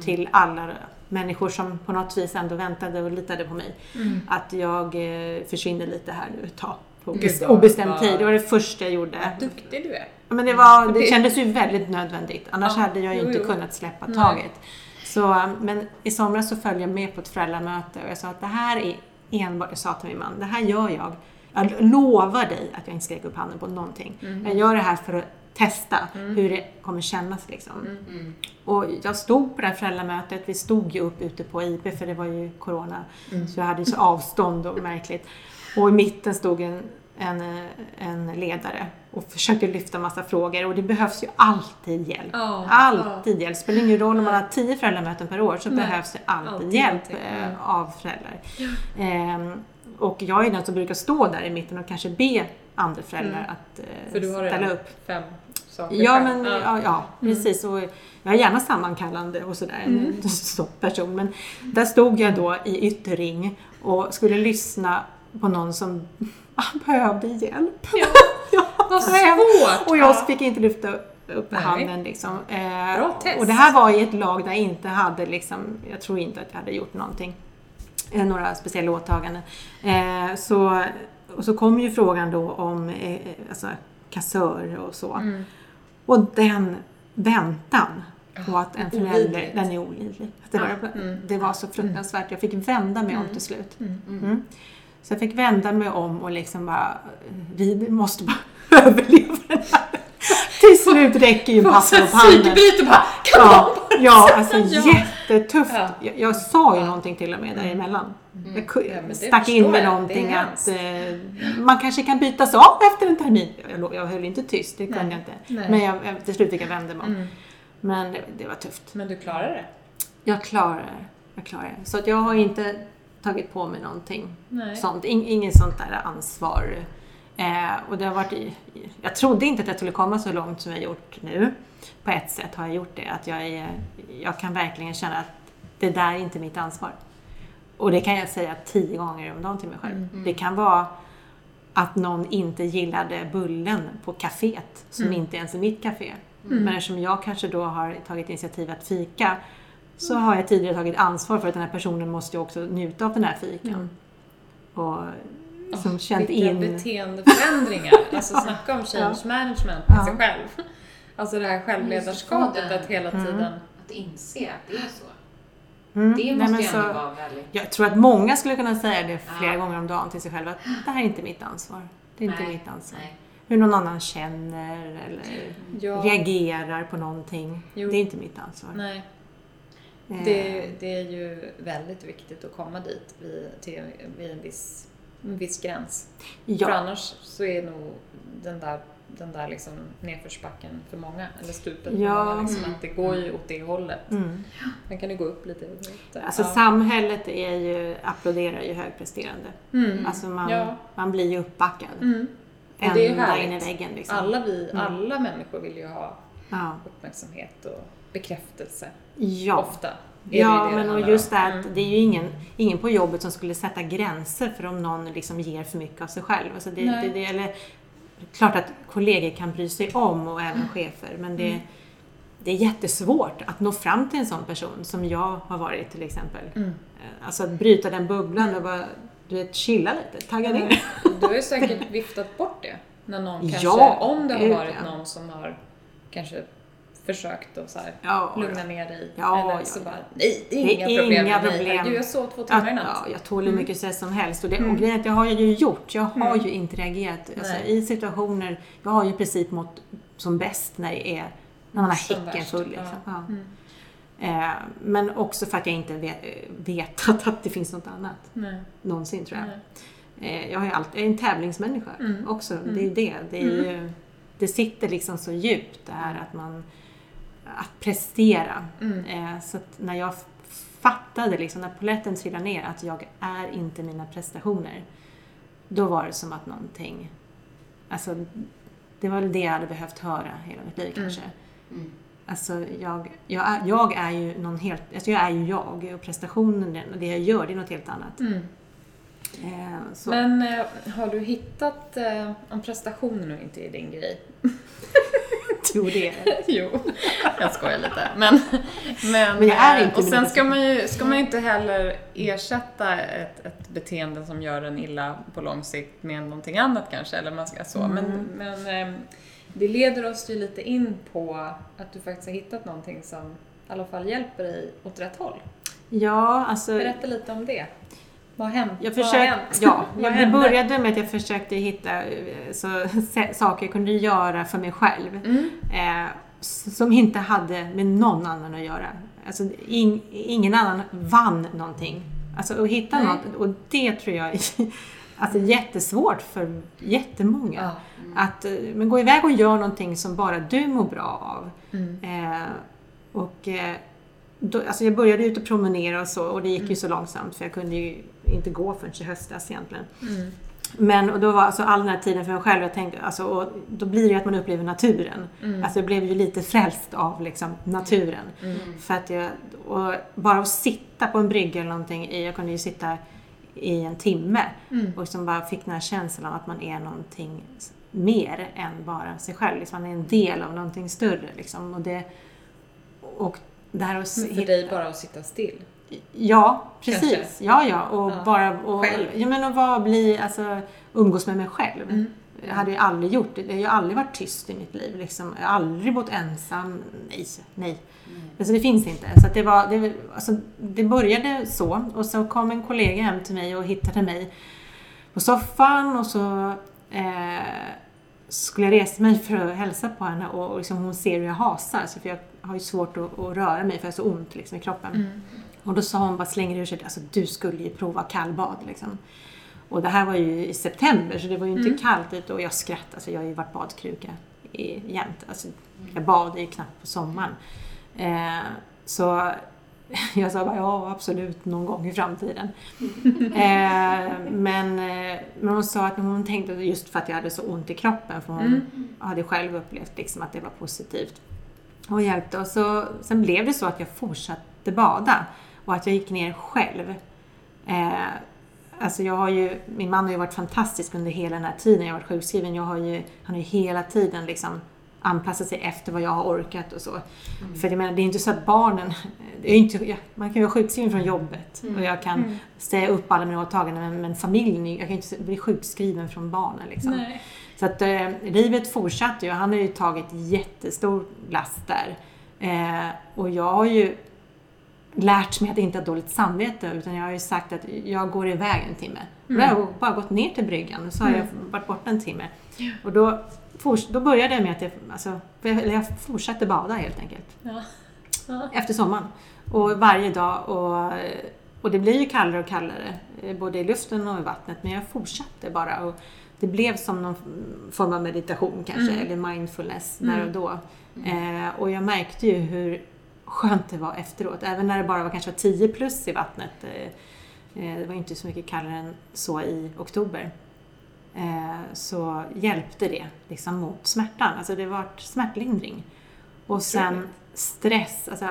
till alla människor som på något vis ändå väntade och litade på mig. Mm. Att jag eh, försvinner lite här nu ett tag på vad- obestämd vad- tid. Det var det första jag gjorde. Duktig du är. Men det, var, det Det- kändes ju väldigt nödvändigt. Annars Ja, hade jag ju jo, inte jo. kunnat släppa Nej. taget. Så, men i somras så följde jag med på ett föräldramöte och jag sa att det här är enbart, jag sa till min man, det här gör jag. Jag lovar dig att jag inte ska räcka upp handen på någonting. Mm. Jag gör det här för att testa hur det kommer kännas liksom. Mm. Och jag stod på det här föräldramötet, vi stod ju upp ute på IP för det var ju Corona. Mm. Så jag hade ju så avstånd och märkligt. Och i mitten stod en, en, en ledare och försökte lyfta massa frågor och det behövs ju alltid hjälp. Ja, alltid hjälp. Spelar ingen roll om man har tio föräldramöten per år så Nej, behövs det alltid, alltid hjälp någonting. eh, Mm. av föräldrar. Ehm, och jag är den som brukar stå där i mitten och kanske be andra föräldrar Mm. att eh, För du har ställa upp. fem saker Ja, men, ja. Ja, precis. Och jag är gärna sammankallande och sådär, en sån person. Men där stod jag då i ytterring och skulle lyssna på någon som behövde hjälp. Ja. Ja, Vad svårt! Och jag Ja. fick inte lyfta upp Nej. handen liksom. Eh, Bra test. Och det här var i ett lag där jag inte hade liksom, jag tror inte att jag hade gjort någonting. Eh, några speciella åtaganden. Eh, så, och så kom ju frågan då om alltså, kassör och så. Mm. Och den väntan på att en förälder, Olidligt. den är olidlig. Det var, Mm. det var så fruktansvärt. Jag fick vända mig om till slut. Mm. Mm. Så jag fick vända mig om och liksom bara, vi måste bara överleva den här. Till slut räcker ju papper upp handen. Psykbyte bara, kan Ja, ja, alltså Ja. jättetufft. Ja. Jag, jag sa ju någonting till och med däremellan. Jag ku- Ja, det stack in med jag. någonting Det att eh, man kanske kan bytas av efter en termin. Jag, jag höll inte tyst, det kunde Nej. jag inte. Nej. Men jag, jag, till slut fick jag vända mig om. Mm. Men det, det var tufft. Men du klarar det? Jag klarar det. Jag klarar det. Så att jag har inte tagit på mig någonting Nej. sånt. In, inget sånt där ansvar. Eh, och det har varit i, jag trodde inte att jag skulle komma så långt som jag gjort nu. På ett sätt har jag gjort det. Att jag, är, jag kan verkligen känna att det där är inte mitt ansvar. Och det kan jag säga tio gånger om dagen till mig själv. Det kan vara att någon inte gillade bullen på kaféet som inte ens är mitt café. Men eftersom jag kanske då har tagit initiativ att fika så har jag tidigare tagit ansvar för att den här personen måste ju också njuta av den här fikan. Och som känt Vilka in... beteendeförändringar. Alltså snacka om change management med Ja. sig själv. Alltså det här självledarskapet att hela tiden... Att inse att det är så. Mm, Det nej, måste men ju ändå så- vara väldigt... Jag tror att många skulle kunna säga det flera Ja. gånger om dagen till sig själva. Att det här är inte mitt ansvar. Det är inte Nej, mitt ansvar. nej. Hur någon annan känner eller Ja, reagerar på någonting. Jo. Det är inte mitt ansvar. nej. Eh, Det, det är ju väldigt viktigt att komma dit vid, till, vid en, viss, en viss gräns. För ja, annars så är nog den där, den där liksom nedförsbacken för många, eller stupet för Ja. många. Liksom, att det går ju åt det hållet. mm. Sen kan det gå upp lite. lite. Alltså ja. samhället är ju, applåderar ju högpresterande. Mm. Alltså man, Ja. man blir ju uppbackad. Mm. Det Ända in i väggen liksom. Alla, vi, Mm. alla människor vill ju ha uppmärksamhet och bekräftelse. ja. Ofta. det Ja, ju det men det och just det att Mm. det är ju ingen, ingen på jobbet som skulle sätta gränser för om någon liksom ger för mycket av sig själv. Alltså det, det, det, eller, klart att kollegor kan bry sig om och Mm. även chefer, men det, det är jättesvårt att nå fram till en sån person som jag har varit till exempel. Mm. Eh, Alltså att bryta den bubblan och bara, du vet, chilla lite, tagga ner. Du har ju säkert viftat bort det. När någon kanske, Ja, om det har varit någon som har kanske försökt att så här, Ja, lugna ner dig? Ja, Eller så ja. bara, nej, det är Det inga är problem inga problem. Herregud, jag sov två timmar i Att, natt. ja, jag tål hur mycket stress som helst. Och, det, och grejen är att det har jag ju gjort. Jag har ju inte reagerat. Alltså. I situationer, jag har ju i princip mått som bäst när det är när man har häcken full. Liksom. Ja. Mm. Eh, men också för att jag inte vet, vetat att det finns något annat. Nej. Någonsin tror jag. Eh, jag, har ju alltid, jag är en tävlingsmänniska Mm. också. Det är ju det. Det, är ju, det sitter liksom så djupt det här att man att prestera. Mm. Eh, så att när jag fattade, liksom, när polletten trillade ner, att jag är inte mina prestationer. Då var det som att någonting, alltså det var väl det jag hade behövt höra hela mitt liv Mm. kanske. Mm. Alltså jag, jag, är, jag är ju någon helt, alltså jag är ju jag och prestationen, det- det jag gör, det är något helt annat. Mm. Eh, så. Men eh, har du hittat, eh, om prestationer nu inte är din grej? Jo, det är det. jo, jag skojar lite. Men, men, Men jag är eh, inte Och sen ska man ju ska man ju inte heller ersätta ett, ett beteende som gör en illa på lång sikt med någonting annat kanske. Eller man ska så. Men, Mm. men eh, det leder oss ju lite in på att du faktiskt har hittat någonting som i alla fall hjälper dig åt rätt håll. Ja, alltså... Berätta lite om det. Vad har hänt? Jag Vad har försökte, hänt? ja, jag, det hände? började med att jag försökte hitta eh, så, saker jag kunde göra för mig själv. Mm. Eh, som inte hade med någon annan att göra. Alltså, ing, ingen annan vann någonting. Alltså att hitta Nej. något, och det tror jag är alltså, jättesvårt för jättemånga. Ja. Att eh, men gå iväg och gör någonting som bara du mår bra av. Mm. Eh, och eh, då, alltså jag började ut och promenera och så och det gick Mm. ju så långsamt för jag kunde ju inte gå förrän i höstas egentligen. Mm. Men och då var alltså all den här tiden för mig själv, jag tänkte, alltså, och då blir det ju att man upplever naturen. Mm. Alltså jag blev ju lite frälst av liksom, naturen. Mm. För att jag, och bara att sitta på en brygga eller någonting, jag kunde ju sitta i en timme Mm. och liksom bara fick den här känslan av att man är någonting mer än bara sig själv. Liksom man är en del av någonting större. Liksom. Och, det, och det här att för hitta- dig bara att sitta still. Ja, precis. Kanske. Ja, ja. Och Ja. bara och, Själv. ja, men och vara, bli, alltså, umgås med mig själv. Mm. Jag hade ju aldrig gjort det. Jag har aldrig varit tyst i mitt liv. Liksom. Jag har aldrig bott ensam. Nej, nej. Alltså det finns inte. Så det, var, det, alltså, det började så. Och så kom en kollega hem till mig och hittade mig på soffan och så eh, skulle jag resa mig för att hälsa på henne och, och liksom, hon ser hur jag hasar. Så för jag har ju svårt att, att röra mig för jag har så ont liksom, i kroppen. Mm. Och då sa hon bara slänger ur sig alltså du skulle ju prova kallbad liksom. Och det här var ju i september så det var ju inte Mm. kallt ute och jag skrattade, alltså jag har ju varit badkruka jämt. Alltså, jag badar ju knappt på sommaren. Eh, så jag sa bara ja absolut någon gång i framtiden. eh, men, eh, men hon sa att hon tänkte just för att jag hade så ont i kroppen för hon Mm. hade själv upplevt liksom att det var positivt och hjälpte. Och så, sen blev det så att jag fortsatte bada och att jag gick ner själv. Eh, alltså jag har ju, min man har ju varit fantastisk under hela den här tiden jag har varit sjukskriven. Jag har ju, han har ju hela tiden liksom anpassat sig efter vad jag har orkat och så. För jag menar, det är inte så att barnen... Det är inte, man kan ju vara sjukskriven från jobbet och jag kan säga upp alla mina åtaganden men, men familjen, jag kan ju inte bli sjukskriven från barnen liksom. Nej. Så att eh, livet fortsatte ju. Han har ju tagit jättestor last där. Eh, och jag har ju lärt mig att inte ha dåligt samvete utan jag har ju sagt att jag går iväg en timme. Och då har jag bara gått ner till bryggan och så har jag varit borta en timme. Och då, då började jag med att jag, alltså, eller jag fortsatte bada helt enkelt. Ja. Ja. Efter sommaren. Och varje dag. Och, och det blir ju kallare och kallare. eh, Både i luften och i vattnet. Men jag fortsatte bara. Och det blev som någon form av meditation kanske. Eller mindfulness där och då. Eh, och jag märkte ju hur skönt det var efteråt. Även när det bara var kanske 10 plus i vattnet. Eh, eh, det var inte så mycket kallare än så i oktober. Eh, så hjälpte det liksom mot smärtan. Alltså det var smärtlindring. Och sen stress, alltså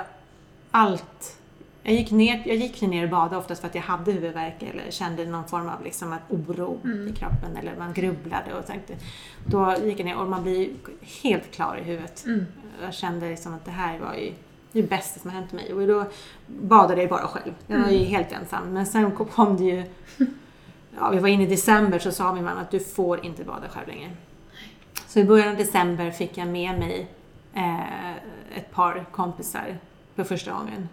allt. Jag gick, ner, jag gick ner och badade oftast för att jag hade huvudvärk eller kände någon form av liksom oro i kroppen eller man grubblade och tänkte. Då gick jag ner och man blir helt klar i huvudet. Mm. Jag kände liksom att det här var ju det bästa som har hänt mig. Och då badade jag bara själv. Jag var ju helt ensam. Men sen kom- det ju... Ja, vi var inne i december så sa min man att du får inte bada själv längre. Så i början av december fick jag med mig eh, ett par kompisar för första gången.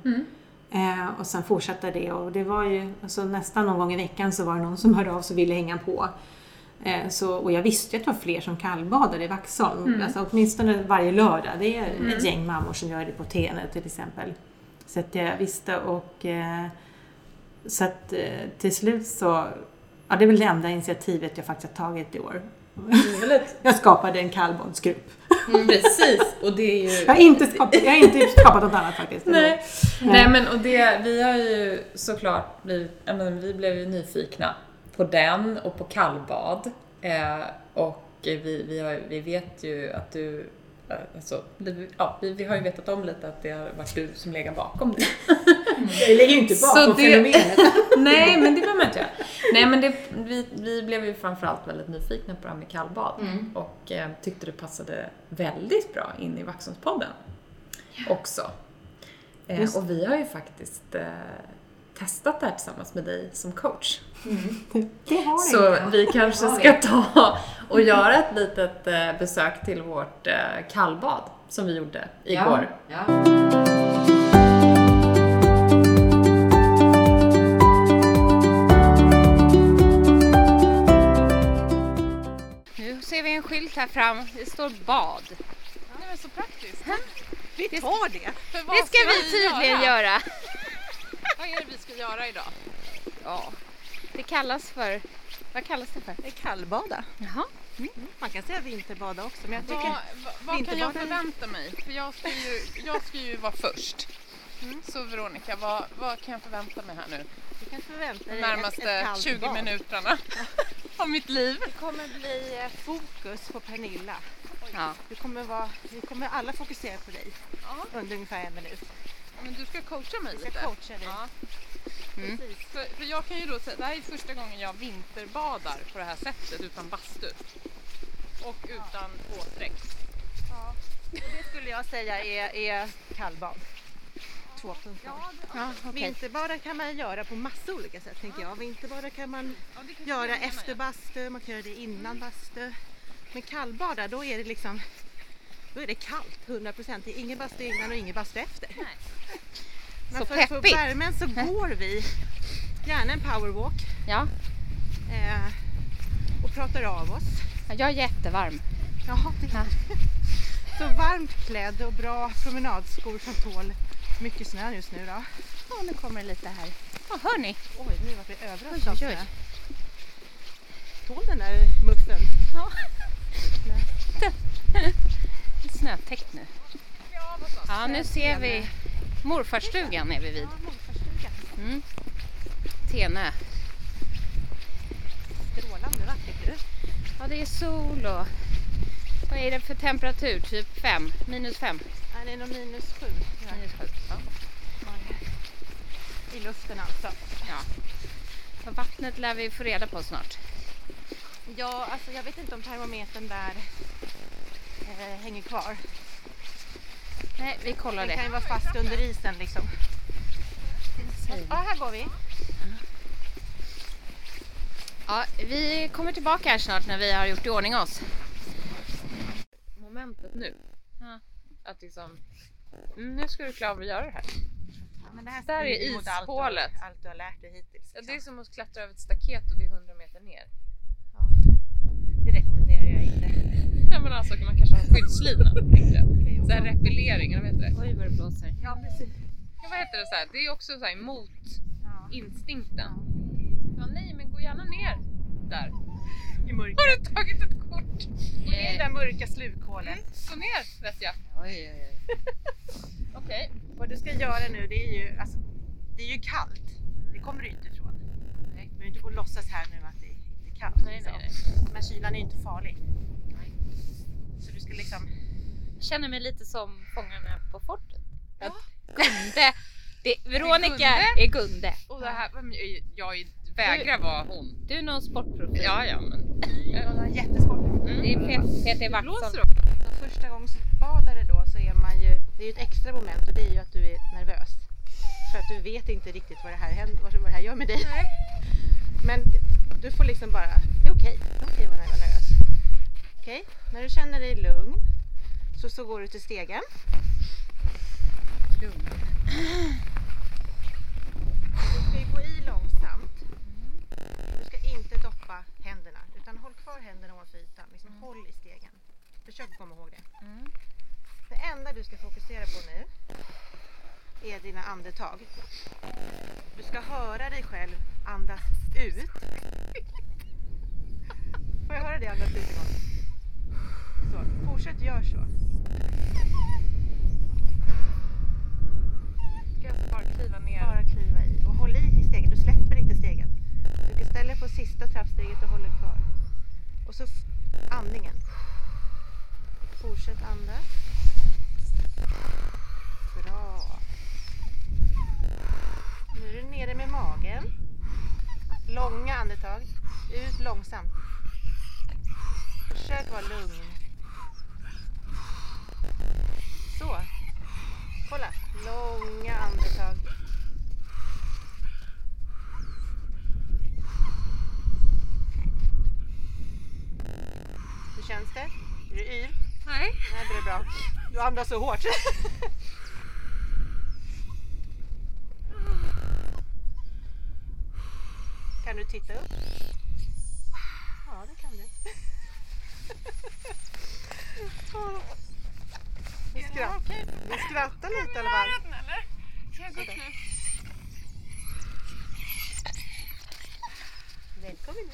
Eh, och sen fortsatte det och det var ju alltså, nästan någon gång i veckan så var det någon som hörde av sig och ville hänga på. Eh, så, och jag visste ju att det var fler som kallbadade i Vaxholm. Alltså, åtminstone varje lördag. Det är ett gäng mammor som gör det på Tene till exempel. Så att jag visste och eh, så att eh, till slut så, ja det är väl det enda initiativet jag faktiskt har tagit i år. Jag skapade en kallbadsgrupp. Precis, och det är ju... Jag har inte skapat, jag har inte skapat något annat faktiskt. Nej. Nej men och det, vi har ju såklart blivit, ja, men vi blev ju nyfikna på den och på kallbad. Eh, och vi, vi, har, vi vet ju att du, eh, alltså, vi, ja, vi, vi har ju vetat om lite att det har varit du som legat bakom det. Jag ligger ju inte bakom det- fenomenet. Nej, men det behöver man inte göra. Nej, men det, vi, vi blev ju framförallt väldigt nyfikna på det här med kallbad och eh, tyckte det passade väldigt bra in i Vaxholmspodden också. Eh, och vi har ju faktiskt eh, testat det här tillsammans med dig som coach. Det har Så inte. vi kanske ska ta och göra ett litet eh, besök till vårt eh, kallbad som vi gjorde igår. Ja. Nu ser vi en skylt här fram. Det står bad. Det är så praktiskt. Vi tar det. Det ska vi tydligen göra. Vad är det vi ska göra idag? Ja. Det kallas för... Vad kallas det för? Det är kallbada. Jaha. Man kan säga vinterbada också men jag tycker vad, vad kan jag förvänta mig? För jag ska ju, jag ska ju vara först. Så Veronica, vad, vad kan jag förvänta mig här nu? du kan förvänta De dig närmaste ett, ett kallt 20 bad. minuterna av mitt liv. Det kommer bli eh, fokus på Pernilla. Ja. Du kommer vara, vi kommer alla fokusera på dig Ja. under ungefär en minut. Ja, Men du ska coacha mig Vi ska lite. coacha dig. Ja. Mm. Precis. För, för jag kan ju då säga, det här är första gången jag vinterbadar på det här sättet utan bastu. Och utan våtdräkt. Och det skulle jag säga är, är kallbad. 2.0. Ja, okej. Vinterbada kan man göra på massa olika sätt tänker jag. Vinterbada kan man Ja, göra jag efter bastu, man kan göra det innan bastu. Men kallbada då är det liksom då är det kallt 100%. Det är ingen bastu innan och ingen bastu efter. Men Så för att få peppigt. värmen så går vi gärna en powerwalk Ja. eh, och pratar av oss. Jag är jättevarm. Jaha, det Ja. Så varmt klädd och bra promenadskor som tål mycket snö just nu då. Ja, nu kommer det lite här. Ja, hör ni? Oj, nu vart vi överallt oj, av snö. Tål den där muffen? Ja. Är snötäckt nu. Ja, nu ser vi morfarstugan är vi vid. Mm. Tenö. Strålande vackert du. Ja, det är sol och vad är det för temperatur? Typ 5? Minus 5? Ja, det är nog minus sju ja, Minus 7? Ja. i luften alltså. ja. Och vattnet lär vi få reda på snart. Ja, alltså jag vet inte om termometern där eh, hänger kvar. Nej, vi kollar Den kan det. ju vara fast under isen liksom. Ja, här går vi. Ja, vi kommer tillbaka här snart när vi har gjort i ordning oss. Momentet nu. Ja. Att liksom, nu ska du klara av att göra det här. Men det här Där är mot allt du- ishålet. Allt du har lärt dig hittills. Ja, det är som att klättra över ett staket och det är 100 meter ner. Ja. Det rekommenderar jag inte. Ja, men alltså man kanske har skyddslina. Så här repellering, eller vad heter det? Oj, vad det blåser. Ja, precis. Ja, vad heter det så här? Det är också så här emot Ja. instinkten. Ja, nej, men gå gärna ner där. I mörkret. Har du tagit ett kort? I det där mörka slukhålet. Gå ner, vet jag. Oj, oj, oj. Okej. Vad du ska göra nu det är ju, alltså, det är ju kallt. Det kommer du inte ifrån. Nej. Du behöver inte gå och låtsas här nu att det är kallt. Nej, nej, liksom. Men kylan är ju inte farlig. Ska liksom... Känner mig lite som Fångarna på fortet. Att Gunde, det, Veronica Gunde? är Gunde. Och det här, jag vägrar vara hon. Du är någon sportprofil. Ja, ja, men. Ja, det är jättesport. Det är PT? Och första gången som badare då så är man ju, det är ju ett extra moment och det är ju att du är nervös. För att du vet inte riktigt vad det här, händer, vad det här gör med dig. Men du får liksom bara, det är okej, det är okej att vara nervös. Okej, när du känner dig lugn Så, så går du till stegen. Du ska ju gå i långsamt. Du ska inte doppa händerna utan håll kvar händerna ovanför ytan. Liksom Håll i stegen. Försök komma ihåg det. Det enda du ska fokusera på nu är dina andetag. Du ska höra dig själv andas ut. Får jag höra dig andas ut fortsätt gör så. Ska jag bara kliva ner? Bara kliva i och håll i stegen. Du släpper inte stegen. Du ställa på sista trappsteget och håller kvar. Och så andningen. Fortsätt andas. Bra. Nu är du nere med magen. Långa andetag. Ut långsamt. Försök vara lugn. Så. Kolla. Långa andetag. Hur känns det? Är du yr? Nej. Nej, det är bra. Du andas så hårt. Kan du titta upp? Ja, det kan du. Du skrattar, du skrattar lite eller? Ska jag gå upp nu? Välkommen.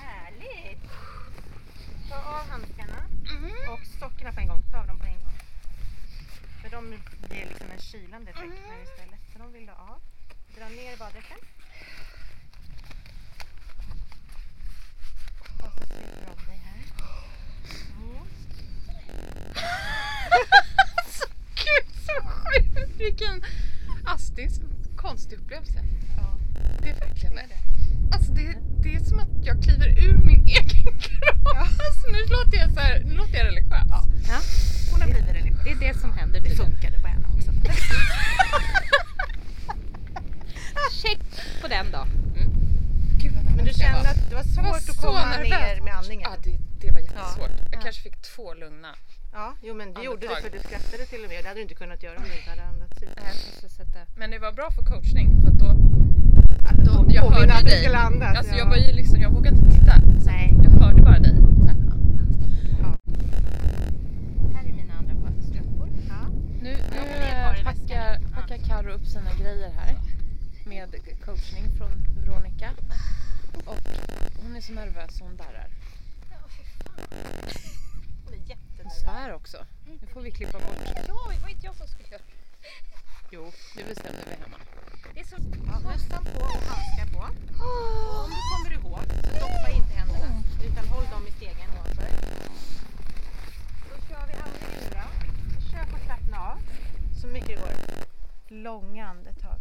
Härligt! Ta av handskarna och sockorna på en gång. Ta dem på en gång. För de ger liksom en kylande effekt nu istället. Så de vill du av. Dra ner baddräkten. Och så stryker du om dig här. Mm. Gud så sjukt! Vilken... Så konstig upplevelse. Ja, Det är verkligen det är det. Alltså det, det är som att jag kliver ur min egen kropp. Ja. Alltså nu låter jag så här, nu låter jag religiös. Ja, hon har blivit religiös. Det är det som händer Det funkade på henne också. Check på den då. Gud vad Men du jag kände att det var Jag var svårt att komma ner med andningen? Ja, det, det var jättesvårt. Jag Ja. kanske fick två lugna. Ja, jo men du gjorde det Andetag. för du skrattade till och med. Det hade du inte kunnat göra om du inte hade andats ut. Men det var bra för coachning för att då, Att då jag hörde att du dig. skulle andas. Alltså ja. jag var ju liksom, jag vågade inte titta. Så Nej. Jag hörde bara dig. Så här, Ja. Här är mina andra strumpor. Ja. Nu, Ja, nu det väskan. packar, packar Karo upp sina grejer här med coachning från Veronica. Och hon är så nervös så hon darrar. Hon svär också. Nu får vi klippa bort. Ja, det var inte jag som skulle göra Jo. Det bestämde vi hemma. det. är så... Ja, mössan på och handskar på. Och om du kommer ihåg så doppa inte händerna utan håll dem i stegen ovanför. Då kör vi andningen nu då. Försök att slappna av så mycket det går. Långa andetag.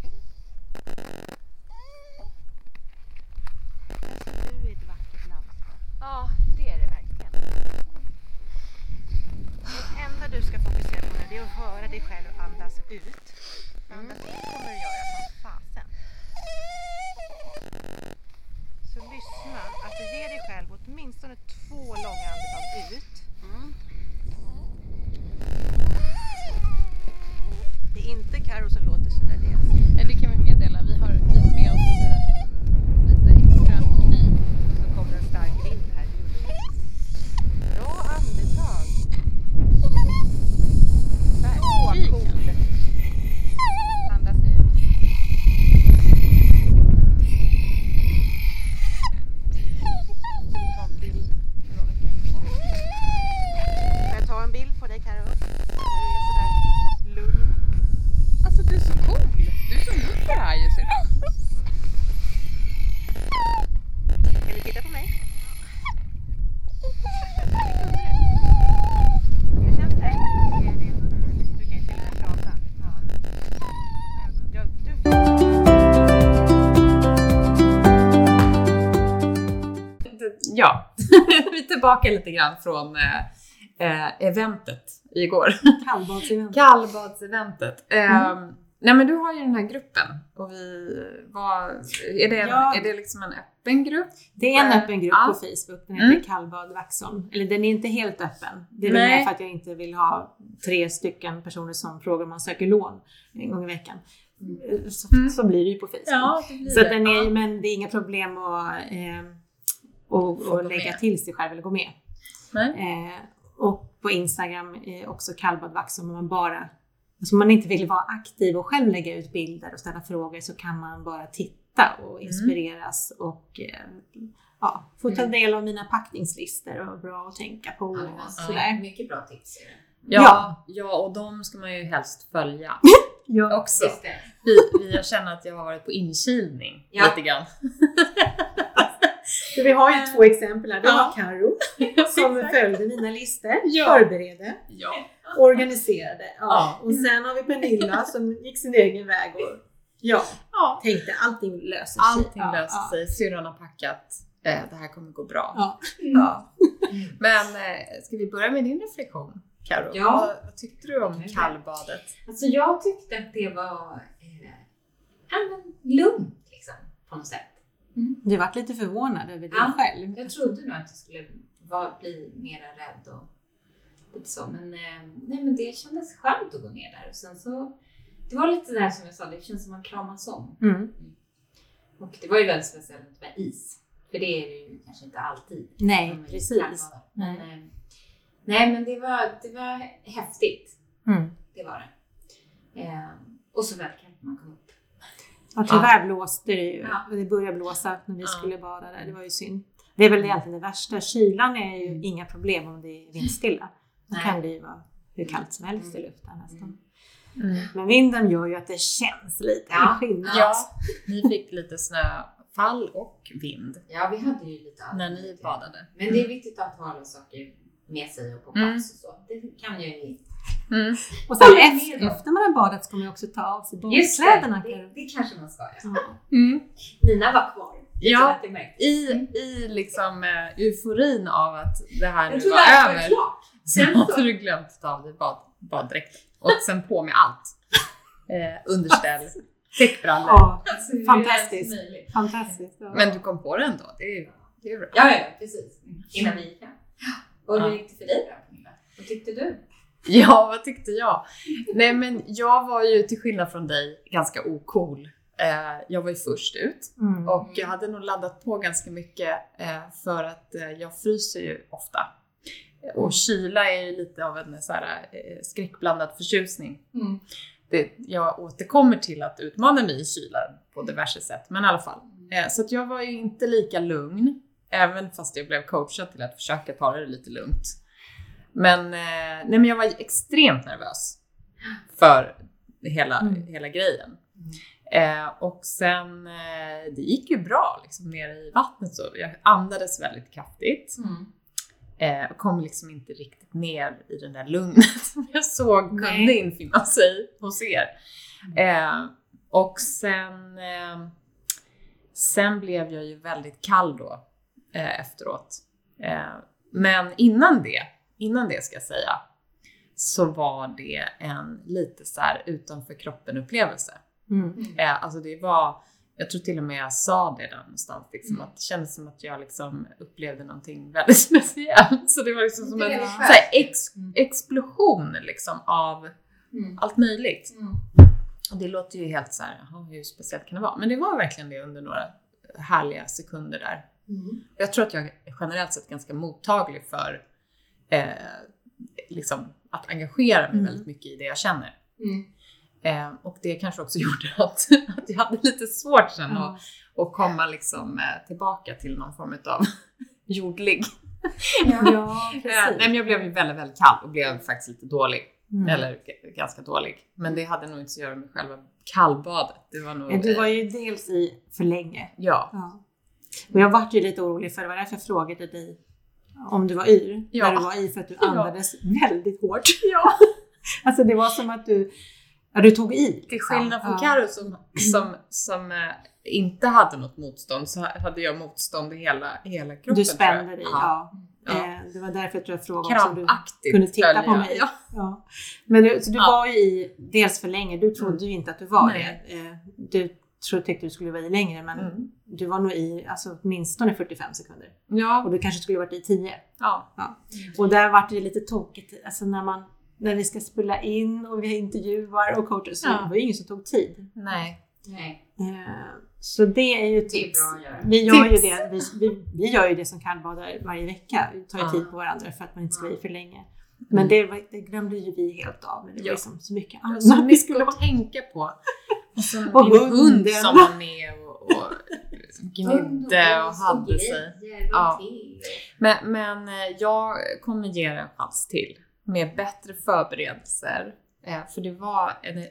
Tillbaka lite grann från eh, eh, eventet igår. Kallbadsevent. Kallbadseventet. Eh, Nej men du har ju den här gruppen och vi, vad, är, det, Ja. är det liksom en öppen grupp? Det är en Eh, öppen grupp ja. på Facebook, den heter Mm. Kallbad Vaxholm. Eller den är inte helt öppen. Det är väl mer för att jag inte vill ha tre stycken personer som frågar om man söker lån en gång i veckan. Så, Mm. så blir det ju på Facebook. det blir så den är, men det är inga problem att eh, och, och lägga med. till sig själv eller gå med. Nej. Eh, och på Instagram är också kallbad Vaxholm om man bara Alltså om man inte vill vara aktiv och själv lägga ut bilder och ställa frågor så kan man bara titta och inspireras och eh, ja, få ta del av mina packningslistor och bra att tänka på. och sådär. Mycket bra tips är det. Ja, ja, och de ska man ju helst följa Ja. också. Vi, vi, jag känner att jag har varit på inkilning Ja. lite grann. Vi har ju två exempel här. Det Ja. var Karo som följde mina listor, Ja. förberedde, Ja. organiserade. Ja. Ja. Och sen har vi Pernilla som gick sin egen väg och ja, ja. tänkte allting löser sig. Allting löser ja. sig, syrran har packat, eh, det här kommer gå bra. Ja. Ja. Men eh, ska vi börja med din reflektion, Karo? Ja. Vad, vad tyckte du om kallbadet? Alltså jag tyckte att det var eh, lugnt liksom, på något sätt. Du vart lite förvånad över dig Ja. själv. Jag trodde nog att jag skulle vara, bli mera rädd och lite så. Men, eh, nej, men det kändes skönt att gå ner där. Och sen så, det var lite där som jag sa, det känns som att man kramas om. Mm. Och det var ju väldigt speciellt med is. För det är det ju kanske inte alltid. Nej, precis. Men, eh, nej, men det var, det var häftigt. Mm. Det var det. Eh, och så väldigt man kom upp. Ja, tyvärr blåste det ju. Ja. Det började blåsa när vi Ja. skulle bada där. Det var ju synd. Det är väl egentligen det värsta. Kylan är ju inga problem om det är vindstilla. Då kan det ju vara hur kallt som helst i luften nästan. Mm. Men vinden gör ju att det känns lite Ja. skillnad. Ja, ni fick lite snöfall och vind Ja, vi hade ju lite allt när ni badade. Men det är viktigt att ha alla saker med sig och på plats Mm. och så. Det kan ju Mm. Och sen efter, efter man har badat ska man också ta av sig Just det, badkläderna. det, det kanske man ska göra. Ja. Mm. Mina var kvar. Ja. I, I liksom eh, euforin av att det här nu var det var över så Sen hade du glömt att ta av dig bad, baddräkten. Och sen på med allt. Eh, underställ, täckbrallor. Ja, Alltså, fantastiskt. fantastiskt. Ja. Men du kom på det ändå. Det är, det är bra. Ja, ja, precis. Innan vi gick hem. Och hur Ja. gick det för dig då? Vad tyckte du? Ja, vad tyckte jag? Nej, men jag var ju till skillnad från dig ganska ocool. Eh, jag var ju först ut Mm. och jag hade nog laddat på ganska mycket eh, för att eh, jag fryser ju ofta. Och kyla är ju lite av en så här, skräckblandad förtjusning. Mm. Det, jag återkommer till att utmana mig i kyla på diverse sätt, men i alla fall. Så att jag var ju inte lika lugn, även fast jag blev coachad till att försöka ta det lite lugnt. Men, eh, nej, men jag var extremt nervös för hela, Mm. hela grejen. Eh, och sen, eh, det gick ju bra liksom nere i vattnet så. Jag andades väldigt kraftigt. Mm. Eh, och kom liksom inte riktigt ner i den där lugnet som jag såg kunde Nej. infinna sig hos er. Eh, och sen, eh, sen blev jag ju väldigt kall då eh, efteråt. Eh, men innan det, innan det ska jag säga, så var det en lite så här utanför kroppen upplevelse. Mm. Eh, alltså det var, jag tror till och med jag sa det där någonstans, liksom, Mm. att det kändes som att jag liksom upplevde någonting väldigt speciellt. Så det var liksom som en är här, ex, Mm. explosion liksom av Mm. allt möjligt. Mm. Och det låter ju helt så här, hur speciellt kan det vara? Men det var verkligen det under några härliga sekunder där. Mm. Jag tror att jag är generellt sett ganska mottaglig för eh, liksom, att engagera mig Mm. väldigt mycket i det jag känner. Mm. Eh, och det kanske också gjorde att, att jag hade lite svårt sen Ja. att, att komma liksom, eh, tillbaka till någon form av jordlig. Ja, Eh, nej, men jag blev ju väldigt, väldigt kall och blev faktiskt lite dålig. Mm. Eller ganska dålig. Men det hade nog inte att göra med själva kallbadet. Det var nog... Du var eh, ju dels i för länge. Ja. Ja. Och jag vart ju lite orolig för det var därför jag frågade dig om du var yr. Ja. När du var i för att du Ja. andades väldigt hårt. ja. Alltså det var som att du, ja, du tog i. Till liksom. skillnad från Ja. Karo som, som, som eh, inte hade något motstånd så hade jag motstånd i hela, hela kroppen. Du spände dig. Ja. Ja. Ja. Eh, det var därför jag tror jag frågade om du kunde titta på mig. Ja. Ja. Men du, så du Ja. var ju i dels för länge, du trodde ju inte att du var Nej. det. Eh, du tro, tyckte du skulle vara i längre men Mm. du var nog i alltså, åtminstone 45 sekunder. Ja. Och du kanske skulle varit i 10. ja. Och där vart det lite tokigt, alltså när man när vi ska spela in och vi har intervjuar och coacher så Ja. det var ju ingen som tog tid. Nej. Nej, Eh, Så det är ju det är tips. göra. Vi gör, ju Tips. det, vi, vi, vi gör ju det som kallbadar varje vecka. Vi tar ju Ja. tid på varandra för att man inte ska vara i för länge. Men det, det glömde ju vi helt av. Men det var Ja. liksom så mycket Så annat vi mycket skulle att tänka på. Och så Och min hund hunden. som var med och, och gnydde och hade sig. Ja. Men, men eh, jag kommer ge det en chans till med bättre förberedelser. Eh, För det var en,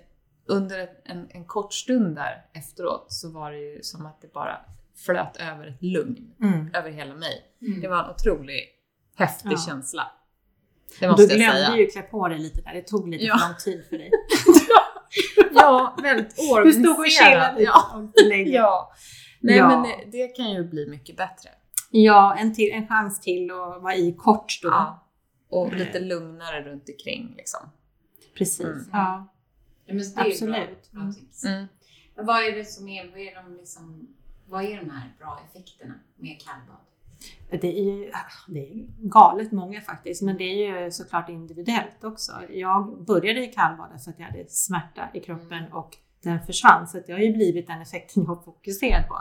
under en, en kort stund där efteråt så var det ju som att det bara flöt över ett lugn Mm. över hela mig. Mm. Det var en otroligt häftig Ja. känsla. Det Du måste jag glömde säga. ju klä på dig lite där. Det tog lite Ja. för lång tid för dig. Ja, väldigt Du oorganiserad. stod och chillade Ja. ja. Nej Ja. men det, kan ju bli mycket bättre. Ja, en, till, en chans till att vara i kort då. Ja. Och Mm. lite lugnare runt omkring liksom. Precis. Mm. Ja. Ja, men det är ju Absolut. Bra, bra tips. Mm. Men vad är det som är, vad är de liksom, vad är de här bra effekterna med kallbad? Det är ju det är galet många faktiskt, men det är ju såklart individuellt också. Jag började i kallbada för att jag hade smärta i kroppen och den försvann. Så det har ju blivit den effekten jag har fokuserat på.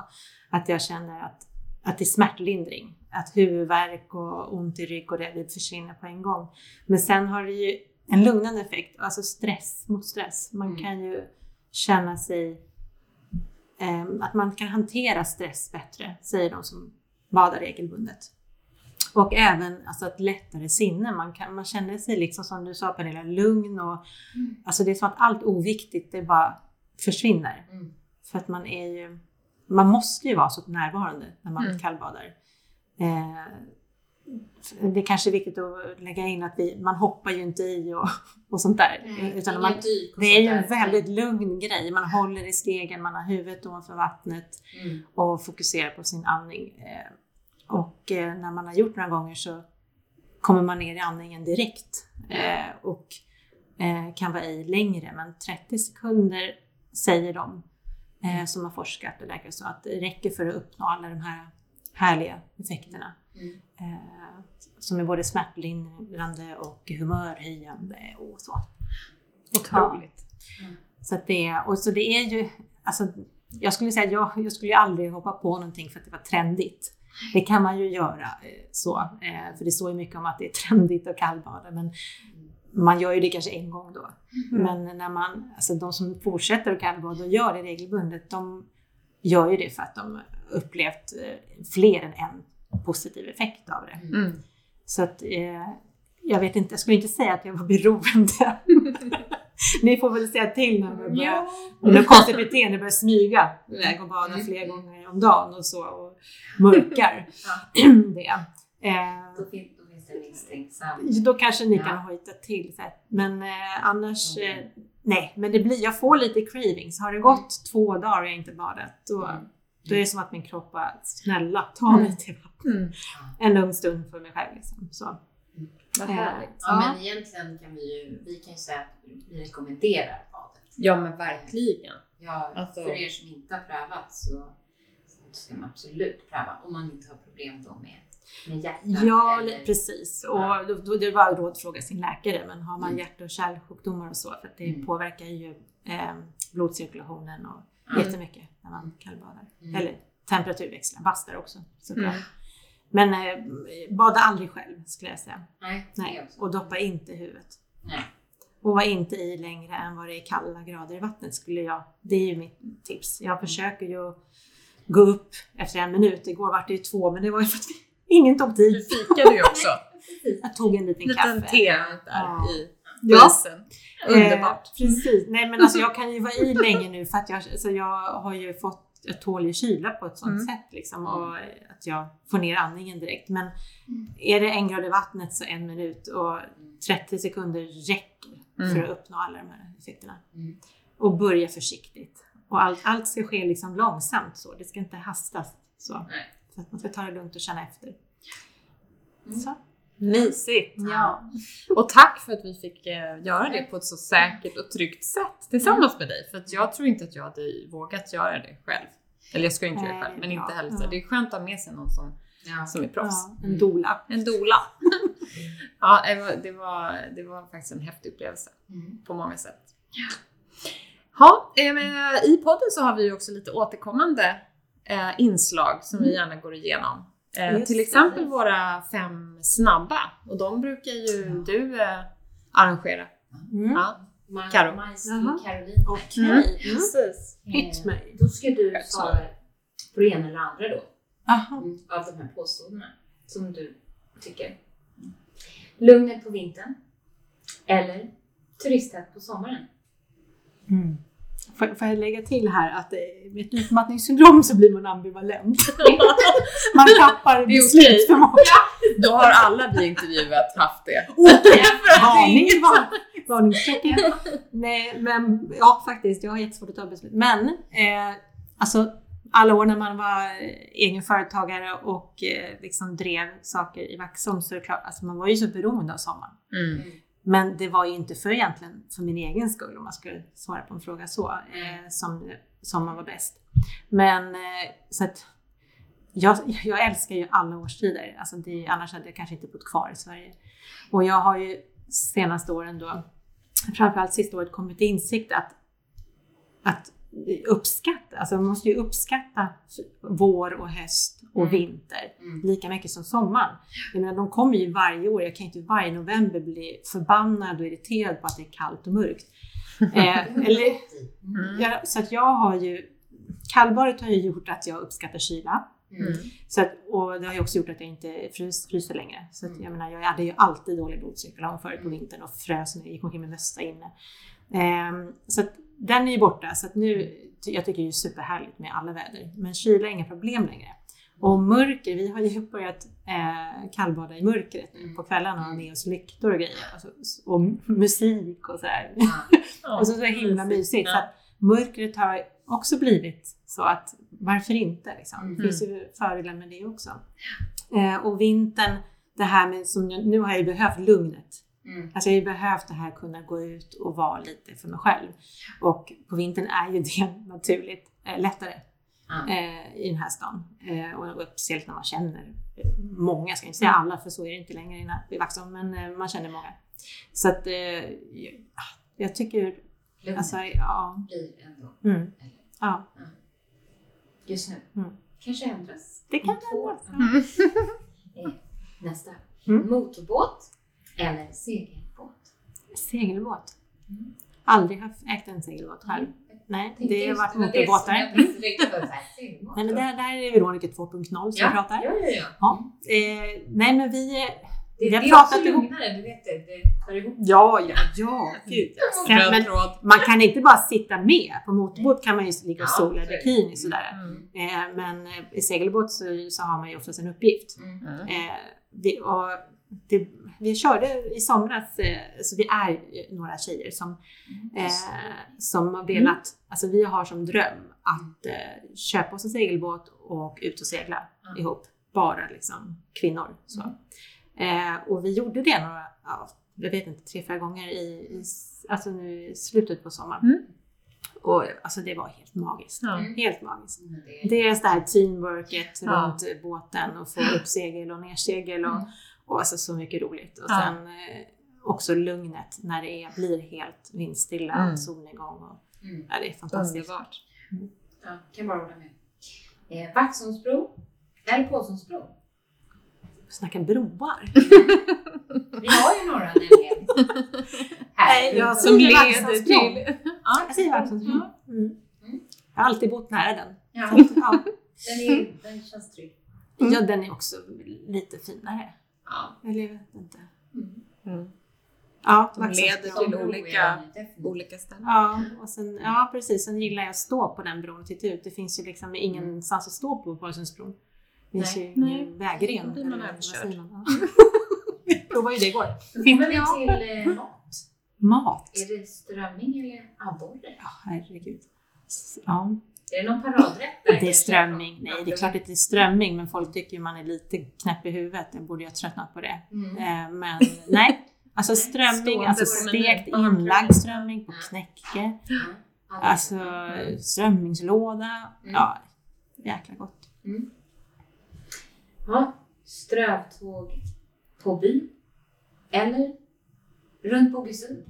Att jag känner att, att det är smärtlindring. Att huvudvärk och ont i rygg och det, försvinner på en gång. Men sen har det ju en lugnande effekt, alltså stress mot stress. Man Mm. kan ju känna sig Ehm, att man kan hantera stress bättre, säger de som badar regelbundet. Och även alltså, ett lättare sinne. Man, kan, man känner sig liksom som du sa Pernilla, lugn och alltså det är som att allt oviktigt det bara försvinner. Mm. För att man är ju, man måste ju vara så närvarande när man Mm. kallbadar. Eh, det är kanske är viktigt att lägga in att vi, man hoppar ju inte i och, och sånt där. Nej, utan man, det är ju en där. väldigt lugn grej. Man håller i stegen, man har huvudet ovanför vattnet Mm. och fokuserar på sin andning. Och eh, när man har gjort några gånger så kommer man ner i andningen direkt eh, och eh, kan vara i längre. Men 30 sekunder säger de eh, som har forskat och läkare så att det räcker för att uppnå alla de här härliga effekterna. Mm. Eh, som är både smärtlindrande och humörhöjande och så. Otroligt. Så att det, och så det är ju, alltså, jag skulle säga att jag, jag skulle ju aldrig hoppa på någonting för att det var trendigt. Det kan man ju göra eh, så, eh, för det står ju mycket om att det är trendigt att kallbada, men man gör ju det kanske en gång då. Men när man, alltså de som fortsätter att kallbada och gör det regelbundet, de gör ju det för att de upplevt eh, fler än en positiv effekt av det. Mm. Så att jag vet inte, jag skulle inte säga att jag var beroende. Ni får väl säga till när jag börjar, Ja. konstigt beteende börjar smyga iväg och bada flera gånger om dagen och så och mörkar det. Eh, Då, fin- då finns det misstänksam. då kanske ni Ja. kan hojta till. Men eh, annars, eh, nej, men det blir, jag får lite cravings. Har det gått två dagar och jag inte badat, då, då är det som att min kropp bara, snälla ta mig till vattnet. Mm. En lugn stund för mig själv. Liksom. Så. Vad Eh, härligt. Ja, men egentligen kan vi ju, vi kan ju säga att vi rekommenderar badet. Ja men verkligen. Ja, Alltså- för er som inte har prövat så, så ska man absolut pröva. Om man inte har problem då med. Ja, eller- precis. Ja. Och då, då det var råd att fråga sin läkare. Men har man Mm. hjärt och kärlsjukdomar och så, för att det Mm. påverkar ju eh, blodcirkulationen och Mm. jättemycket när man kallbadar. Mm. Eller temperaturväxlar, bastar också såklart. Mm. Men eh, bada aldrig själv skulle jag säga. Nej, Nej. Och doppa inte huvudet. Nej. Och var inte i längre än vad det är kalla grader i vattnet skulle jag. Det är ju mitt tips. Jag försöker ju gå upp efter en minut. Igår var det ju två, men det var ju för att ingen tog Du tid. fikade ju också. Jag tog en liten Liten kaffe. te där Ja. i Ja. isen. Underbart. Eh, precis. Nej men alltså jag kan ju vara i länge nu för att jag, alltså jag har ju fått, jag tål ju kyla på ett sånt Mm. sätt liksom och att jag får ner andningen direkt. Men är det en grad i vattnet så en minut och 30 sekunder räcker för Mm. att uppnå alla de här effekterna. Mm. Och börja försiktigt. Och allt, allt ska ske liksom långsamt så, det ska inte hastas så. Så att man ska ta det lugnt och känna efter. Så. Mysigt! Ja. Och tack för att vi fick eh, göra det på ett så säkert och tryggt sätt tillsammans med dig. För att jag tror inte att jag hade vågat göra det själv. Eller jag ska inte göra det själv, men inte heller så. Det är skönt att ha med sig någon som, Ja. som är proffs. Ja, en dola. En dola. ja, det var, det, var, faktiskt en häftig upplevelse Mm. på många sätt. Ja, eh, eh, I podden så har vi också lite återkommande inslag som vi gärna går igenom. Eh, Just till det. exempel våra fem snabba och de brukar ju du eh, arrangera. Mm. Ja, Karo. Caroline. Okej. Mm. Mm. precis. Hit Eh, mig. Då ska du svara på det ena eller andra då. Aha. Mm, av de här påståendena som du tycker. Lugnet på vintern. Eller turisttätt på sommaren. Mm. Får, får jag lägga till här att eh, med ett utmattningssyndrom så blir man ambivalent. Man tappar Det är okej. beslutsförmåga. Då har alla vi intervjuat haft det. Varning, var- varningstecken. Nej, men ja faktiskt, jag har jättesvårt att ta beslut. Men eh, alltså alla år när man var eh, egen företagare och eh, liksom drev saker i Vaxholm så är det klart, alltså man var ju så beroende av sommaren. Mm. Men det var ju inte för egentligen för min egen skull om man skulle svara på en fråga så, eh, som, som man var bäst. Men eh, så att jag, jag älskar ju alla årstider, alltså det, annars hade jag kanske inte bott kvar i Sverige. Och jag har ju senaste åren då, framförallt sista året, kommit till insikt att, att uppskatta, alltså man måste ju uppskatta vår och höst och Mm. vinter Mm. lika mycket som sommaren. Jag menar, de kommer ju varje år. Jag kan inte varje november bli förbannad och irriterad på att det är kallt och mörkt. Eh, eller, Mm. ja, så att jag har ju, kallbadet har ju gjort att jag uppskattar kyla. Mm. Så att, och det har ju också gjort att jag inte frys, fryser längre. Så att, jag menar, jag hade ju alltid dålig blodcirkulation förut på vintern och frös när jag gick omkring med mössa inne. Ehm, så att den är ju borta. Så att nu, jag tycker det är superhärligt med alla väder. Men kyla är inga problem längre. Och mörker, vi har ju börjat eh, kallbada i mörkret nu på kvällarna och ha med oss lyktor och grejer. Alltså, och musik och sådär. Ja. Och så, så himla mysigt. Så att mörkret har också blivit så att varför inte? Liksom? Det finns ju fördelar med det också. Eh, och vintern, det här med som jag, nu har jag ju behövt lugnet. Mm. Alltså jag har behövt det här kunna gå ut och vara lite för mig själv. Och på vintern är ju det naturligt eh, lättare Ja. eh, i den här stan. Eh, och speciellt när man känner många, ska jag inte säga alla för så är det inte längre i, Vaxholm, men man känner många. Så att jag, tycker, Lugnet alltså ja. blir ändå, Mm, eller, ja. just nu. Mm. Kanske ändras. Det kan ändras, Eh, Nästa. Mm. Motorbåt eller segelbåt? Segelbåt. Aldrig haft ägt en segelbåt själv. Nej, det har varit det det motorbåtar. här. Nej men där, där är Veronica 2.0 som ja. pratar. Ja, ja, ja. Ja. Eh, nej men vi, Det, vi det har är pratat också ihop. lugnare, du vet det. Det hör ihop. Ja, ja, ja. Gud. Röd men man kan inte bara sitta med. På motorbåt kan man ju ligga och sola i är det. bikini sådär. Mm. Eh, men eh, i segelbåt så, så har man ju oftast en uppgift. Mm. Mm. Eh, vi, och det, vi körde i somras, eh, så vi är några tjejer som, eh, som har velat, alltså vi har som dröm att eh, köpa oss en segelbåt och ut och segla Mm. ihop. Bara liksom kvinnor. Så. Eh, och vi gjorde det några, ja, jag vet inte, tre, fyra gånger i, i, alltså nu i slutet på sommaren. Mm. Och alltså det var helt magiskt. Mm. Helt magiskt. Det- Dels det här teamworket Ja. runt båten och få upp segel och nersegel och, Mm. Och alltså så mycket roligt. Och Ja. sen eh, också lugnet när det är, blir helt vindstilla Mm. och solnedgång. Och, Mm. ja, det är fantastiskt. Underbart. Ja, kan bara hålla med. Eh, Vaxholmsbro eller Pålssonsbro? Snacka broar. Vi har ju några nämligen. Här. Nej, jag Som säger leder till... Ja, Jag säger Vaxholmsbro. Mm. Jag har alltid bott nära den. Ja, Så ja. den, är, den känns trygg. ja, den är också lite finare. Ja. Eller jag vet inte. Mm. Ja, De leder till olika, olika ställen. Ja, och sen, ja, precis. Sen gillar jag att stå på den bron och titta ut. Det finns ju liksom ingenstans att stå på Pålssundsbron. Det finns Nej. ju Nej. ingen vägren. Då blir man överkörd. Vi provade ju det igår. Då kommer vi till eh, mat. Mat. Är det strömming eller abborre? Ja, herregud. Ja. Är det någon paradrätt där? Det är strömming. Nej, det är klart att det är strömming, men folk tycker man är lite knäpp i huvudet. Jag borde ju ha tröttnat på det. Mm. Eh, Men nej, alltså strömming, alltså stekt inlagd strömming på knäcke. Alltså Mm. strömmingslåda. Mm. Ja, jäkla gott. Ja, strövtåg på bil. Eller runt Bogesund.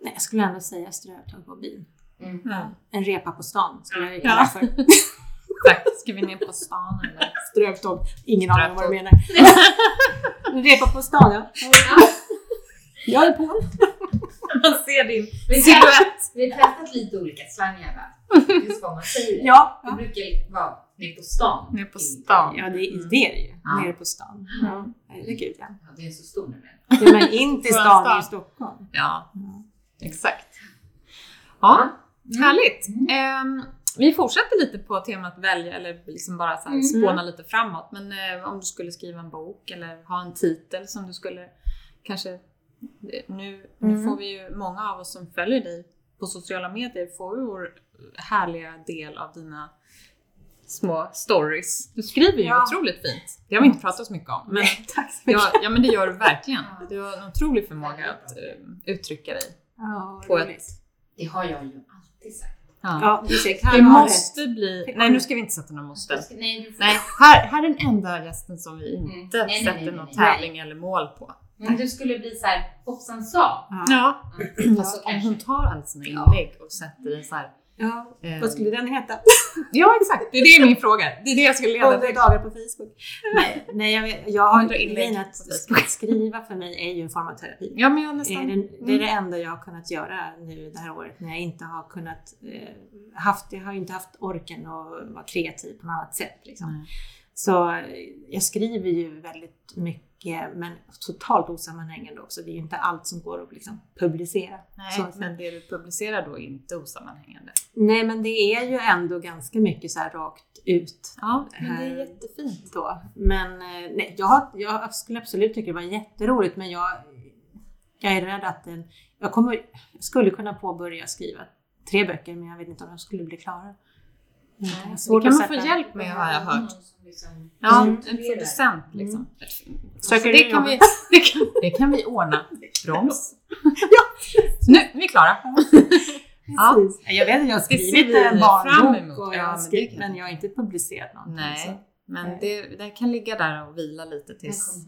Nej, jag skulle ändå säga strövtåg på bin. Mm. Ja. En repa på stan skulle jag Ja. kalla för. Ska vi ner på stan eller? Strövtåg. Ingen aning om vad du menar. En repa på stan, ja. Jag är på. Man ser din Vi har, silhuett. vi har testat lite olika slangar va? Just vad man säger. Ja. Det brukar vara ner på stan. Ner på stan. Ja, det, det är det ju. Ja. Nere på stan. Ja, herregud ja. Ja, det är så stor nu. Ja, Men in till stan är stan. ju Stockholm. Ja, exakt. Ja, härligt. Mm. Ehm, vi fortsätter lite på temat välja eller liksom bara så här Mm. spåna lite framåt. Men eh, om du skulle skriva en bok eller ha en titel som du skulle kanske... Nu, nu Mm. får vi ju, många av oss som följer dig på sociala medier får ju vår härliga del av dina små stories. Du skriver ju Ja. otroligt fint. Det har vi inte pratat så mycket om. Men, Tack så mycket. ja, ja, men det gör du verkligen. Du har en otrolig förmåga att eh, uttrycka dig. Ja, På roligt. ett, Det har jag ju ja. Ja, Det måste bli... Nej, nu ska vi inte sätta några måste. Ska- Nej, här, här är den enda gästen som vi inte Mm. Nej, nej, sätter nej, nej, någon nej. tävling eller mål på. Men du skulle bli så här, hoppsan sa. Ja. Ja. Mm. Fast Så om hon tar alla sina inlägg och sätter i så här... Ja. eh, Vad skulle den heta? Ja, exakt. Det är det min fråga. Det är det jag skulle leda 100 till. dagar på Facebook. Nej, nej jag, jag har 100 inlägg grejen att skriva för mig är ju en form av terapi. Ja, men jag Det är, nästan... den, det är det enda jag har kunnat göra nu det här året när jag inte har kunnat eh, haft, jag har inte haft orken att vara kreativ på något annat sätt. Liksom. Så eh, jag skriver ju väldigt mycket men totalt osammanhängande också. Det är ju inte allt som går att liksom, publicera. Nej, Så- men det du publicerar då är inte osammanhängande. Nej men det är ju ändå ganska mycket så rakt ut. Ja, men det är Här- jättefint. Då. Men eh, nej, jag, jag skulle absolut tycka det var jätteroligt men jag, jag är rädd att den, jag, kommer, jag skulle kunna påbörja skriva tre böcker men jag vet inte om de skulle bli klara. Jag har Det kan man få hjälp med har jag hört. Liksom- Ja, Mm. en producent liksom. Så Söker det, kan vi, det, kan, det kan vi ordna. Broms. Nu, vi är klara. Ja. Jag vet att jag har skrivit vi en fram barnbok emot. Ja, men det men, jag har inte publicerat någonting. Nej, Så. men Nej. det, det kan ligga där och vila lite tills...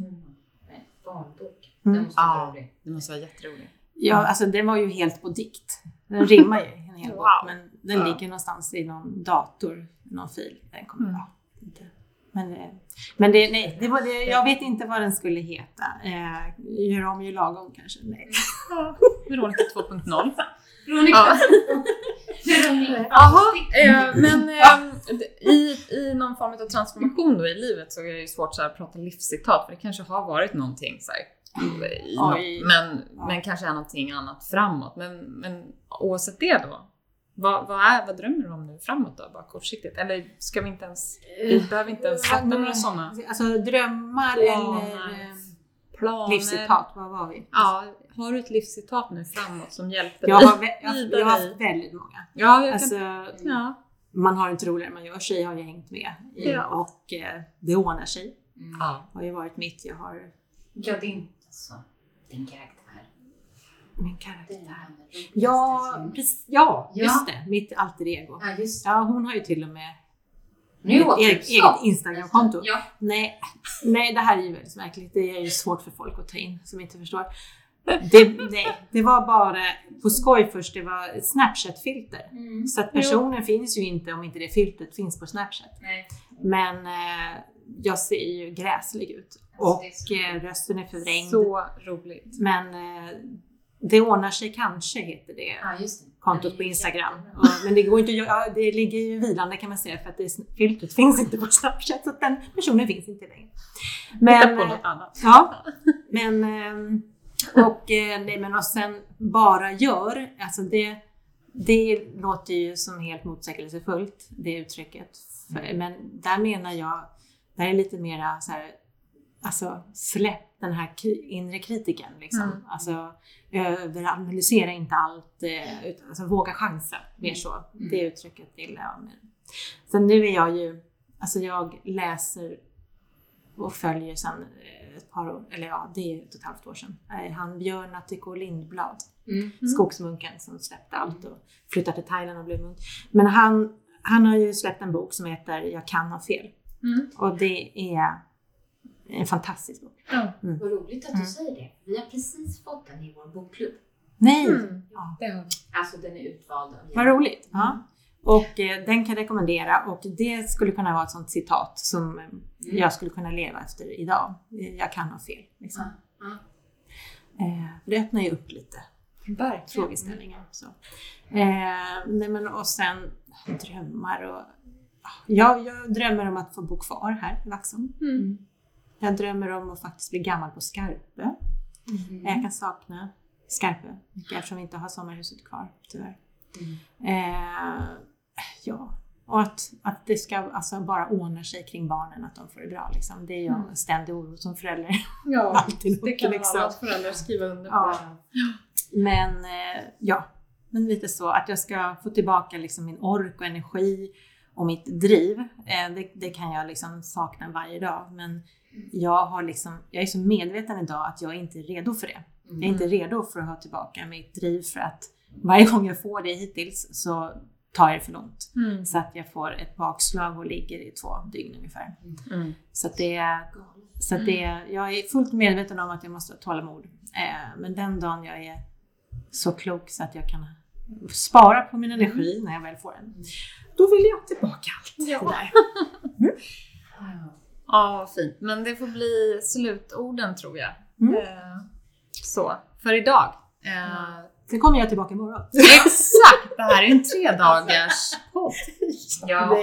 Nej, Barnbok. Mm. Den måste vara Ja, rolig. det måste vara jätteroligt. Ja, alltså den var ju helt på dikt. Den rimmar ju en hel bok, Wow. men den Ja. ligger någonstans i någon dator, någon fil. Den kommer, Mm. ja, inte. Men, eh, men det, nej, det var det, jag vet inte vad den skulle heta. Eh, gör om, gör lagom kanske? Nej. Veronica 2.0. Veronica. Ja. Jaha, eh, men eh, i, i någon form av transformation då i livet så är det ju svårt så här, att prata livscitat för det kanske har varit någonting så här, i men, Ja. men kanske är någonting annat framåt. Men, men oavsett det då, vad, vad, är, vad drömmer du om nu framåt då, bara kortsiktigt? Eller ska vi inte ens, vi behöver inte ens sätta några sådana Alltså drömmar Planer. eller eh, planer? livscitat, vad var vi? Ja, har du ett livscitat nu framåt som hjälper Jag dig? har, jag, jag har haft väldigt många. Ja, jag kan, Alltså, ja. man har inte roligare än man gör sig har jag hängt med i Ja. och eh, det ordnar sig. Mm. ja. har ju varit mitt. Jag har Ja, din, alltså, din karaktär. Min karaktär. Ja, precis, ja, Ja. just det. Mitt alter ego. Ja, just det. Ja, hon har ju till och med Nu ett eget. Instagramkonto. Ja. Nej, nej, det här är ju väldigt märkligt. Det är ju svårt för folk att ta in som inte förstår. Det, nej, det var bara på skoj först. Det var ett Snapchat-filter. Mm. Så att personen finns ju inte om inte det filtret finns på Snapchat. Nej. Men eh, jag ser ju gräslig ut. Alltså, det är Och eh, rösten är förvrängd. Så roligt. Men eh, det ordnar sig kanske, heter det. Ja, just det. kontot på Instagram. Och, men det går inte ja, det ligger ju vilande kan man säga för att det, filtret finns inte på Snapchat så att den personen finns inte längre. Men, på eh, något annat. ja, men ehm, och, eh, nej, men och sen bara gör, alltså det, det låter ju som helt motsägelsefullt det uttrycket. För, men där menar jag, där är lite mera så här, alltså släpp den här inre kritiken. Liksom. Mm. Alltså, överanalysera inte allt, eh, utan alltså, våga chansa. Mer så. Det uttrycket gillar jag. Men. Sen nu är jag ju, alltså jag läser och följer sedan eh, ett par år, eller ja, det är ett och ett halvt år sedan. Eh, Han Björn Attiko Lindblad, Mm. skogsmunken som släppte allt och flyttade till Thailand och blev munk. Men han, han har ju släppt en bok som heter Jag kan ha fel. Mm. Och det är en fantastisk bok. Ja. Vad roligt att du säger det. Vi har precis fått den i vår bokklubb. Nej! Mm. Ja. Alltså den är utvald Vad roligt! Ja. Och eh, den kan jag rekommendera och det skulle kunna vara ett sånt citat som eh, jag skulle kunna leva efter idag. Eh, Jag kan ha fel. Liksom. Eh, det öppnar ju upp lite Verkligen. frågeställningar. Så. Eh, nej men, och sen drömmar och... Ja, jag drömmer om att få bo kvar här i Vaxholm. Mm. Jag drömmer om att faktiskt bli gammal på Skarpö. Jag kan sakna Skarpö mycket eftersom vi inte har sommarhuset kvar, tyvärr. Eh, ja, och att, att det ska alltså bara ordna sig kring barnen, att de får det bra. Liksom. Det är jag en ständig oro som förälder. Ja, Alltid det kan liksom. alla föräldrar skriva under på. Ja. Men eh, ja, men lite så att jag ska få tillbaka liksom min ork och energi och mitt driv. Eh, det, det kan jag liksom sakna varje dag. Men jag, har liksom, jag är så medveten idag att jag inte är redo för det. Jag är inte redo för att ha tillbaka mitt driv för att varje gång jag får det hittills så tar jag det för långt. Mm. Så att jag får ett bakslag och ligger i två dygn ungefär. Mm. Så att det, så att det, jag är fullt medveten om att jag måste ha tålamod. Eh, men den dagen jag är så klok så att jag kan spara på min energi när jag väl får den, då vill jag tillbaka allt Ja. det där. Ja, fint. Men det får bli slutorden tror jag. Mm. Eh, så, för idag. Eh, Sen kommer jag tillbaka imorgon. exakt! Det här är en tre dagars podd. Ja.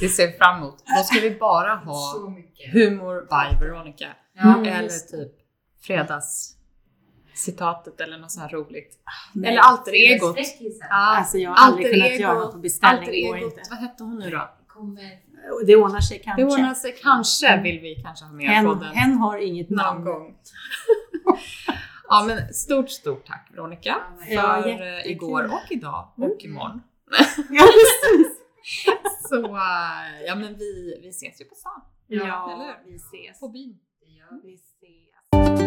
Det ser vi fram emot. Då ska vi bara ha Så mycket. humor by Veronica. Ja, Eller typ fredagscitatet eller något så här roligt. Nej. Eller alter egot. Ja, Alltså jag har aldrig alter kunnat ego- göra något på beställning, alter egot. inte. Vad hette hon nu då? kommer... Det ordnar sig kanske. Det ordnar sig kanske, vill vi kanske ha med hen, podden. hen har inget någon namn. gång. ja men stort, stort tack Veronica för Ja, eh, jättekul. igår och idag och imorgon. Ja, precis. Så eh, ja men vi, vi ses ju på stan. Ja, eller vi ses. På byn. Vi. Vi ses.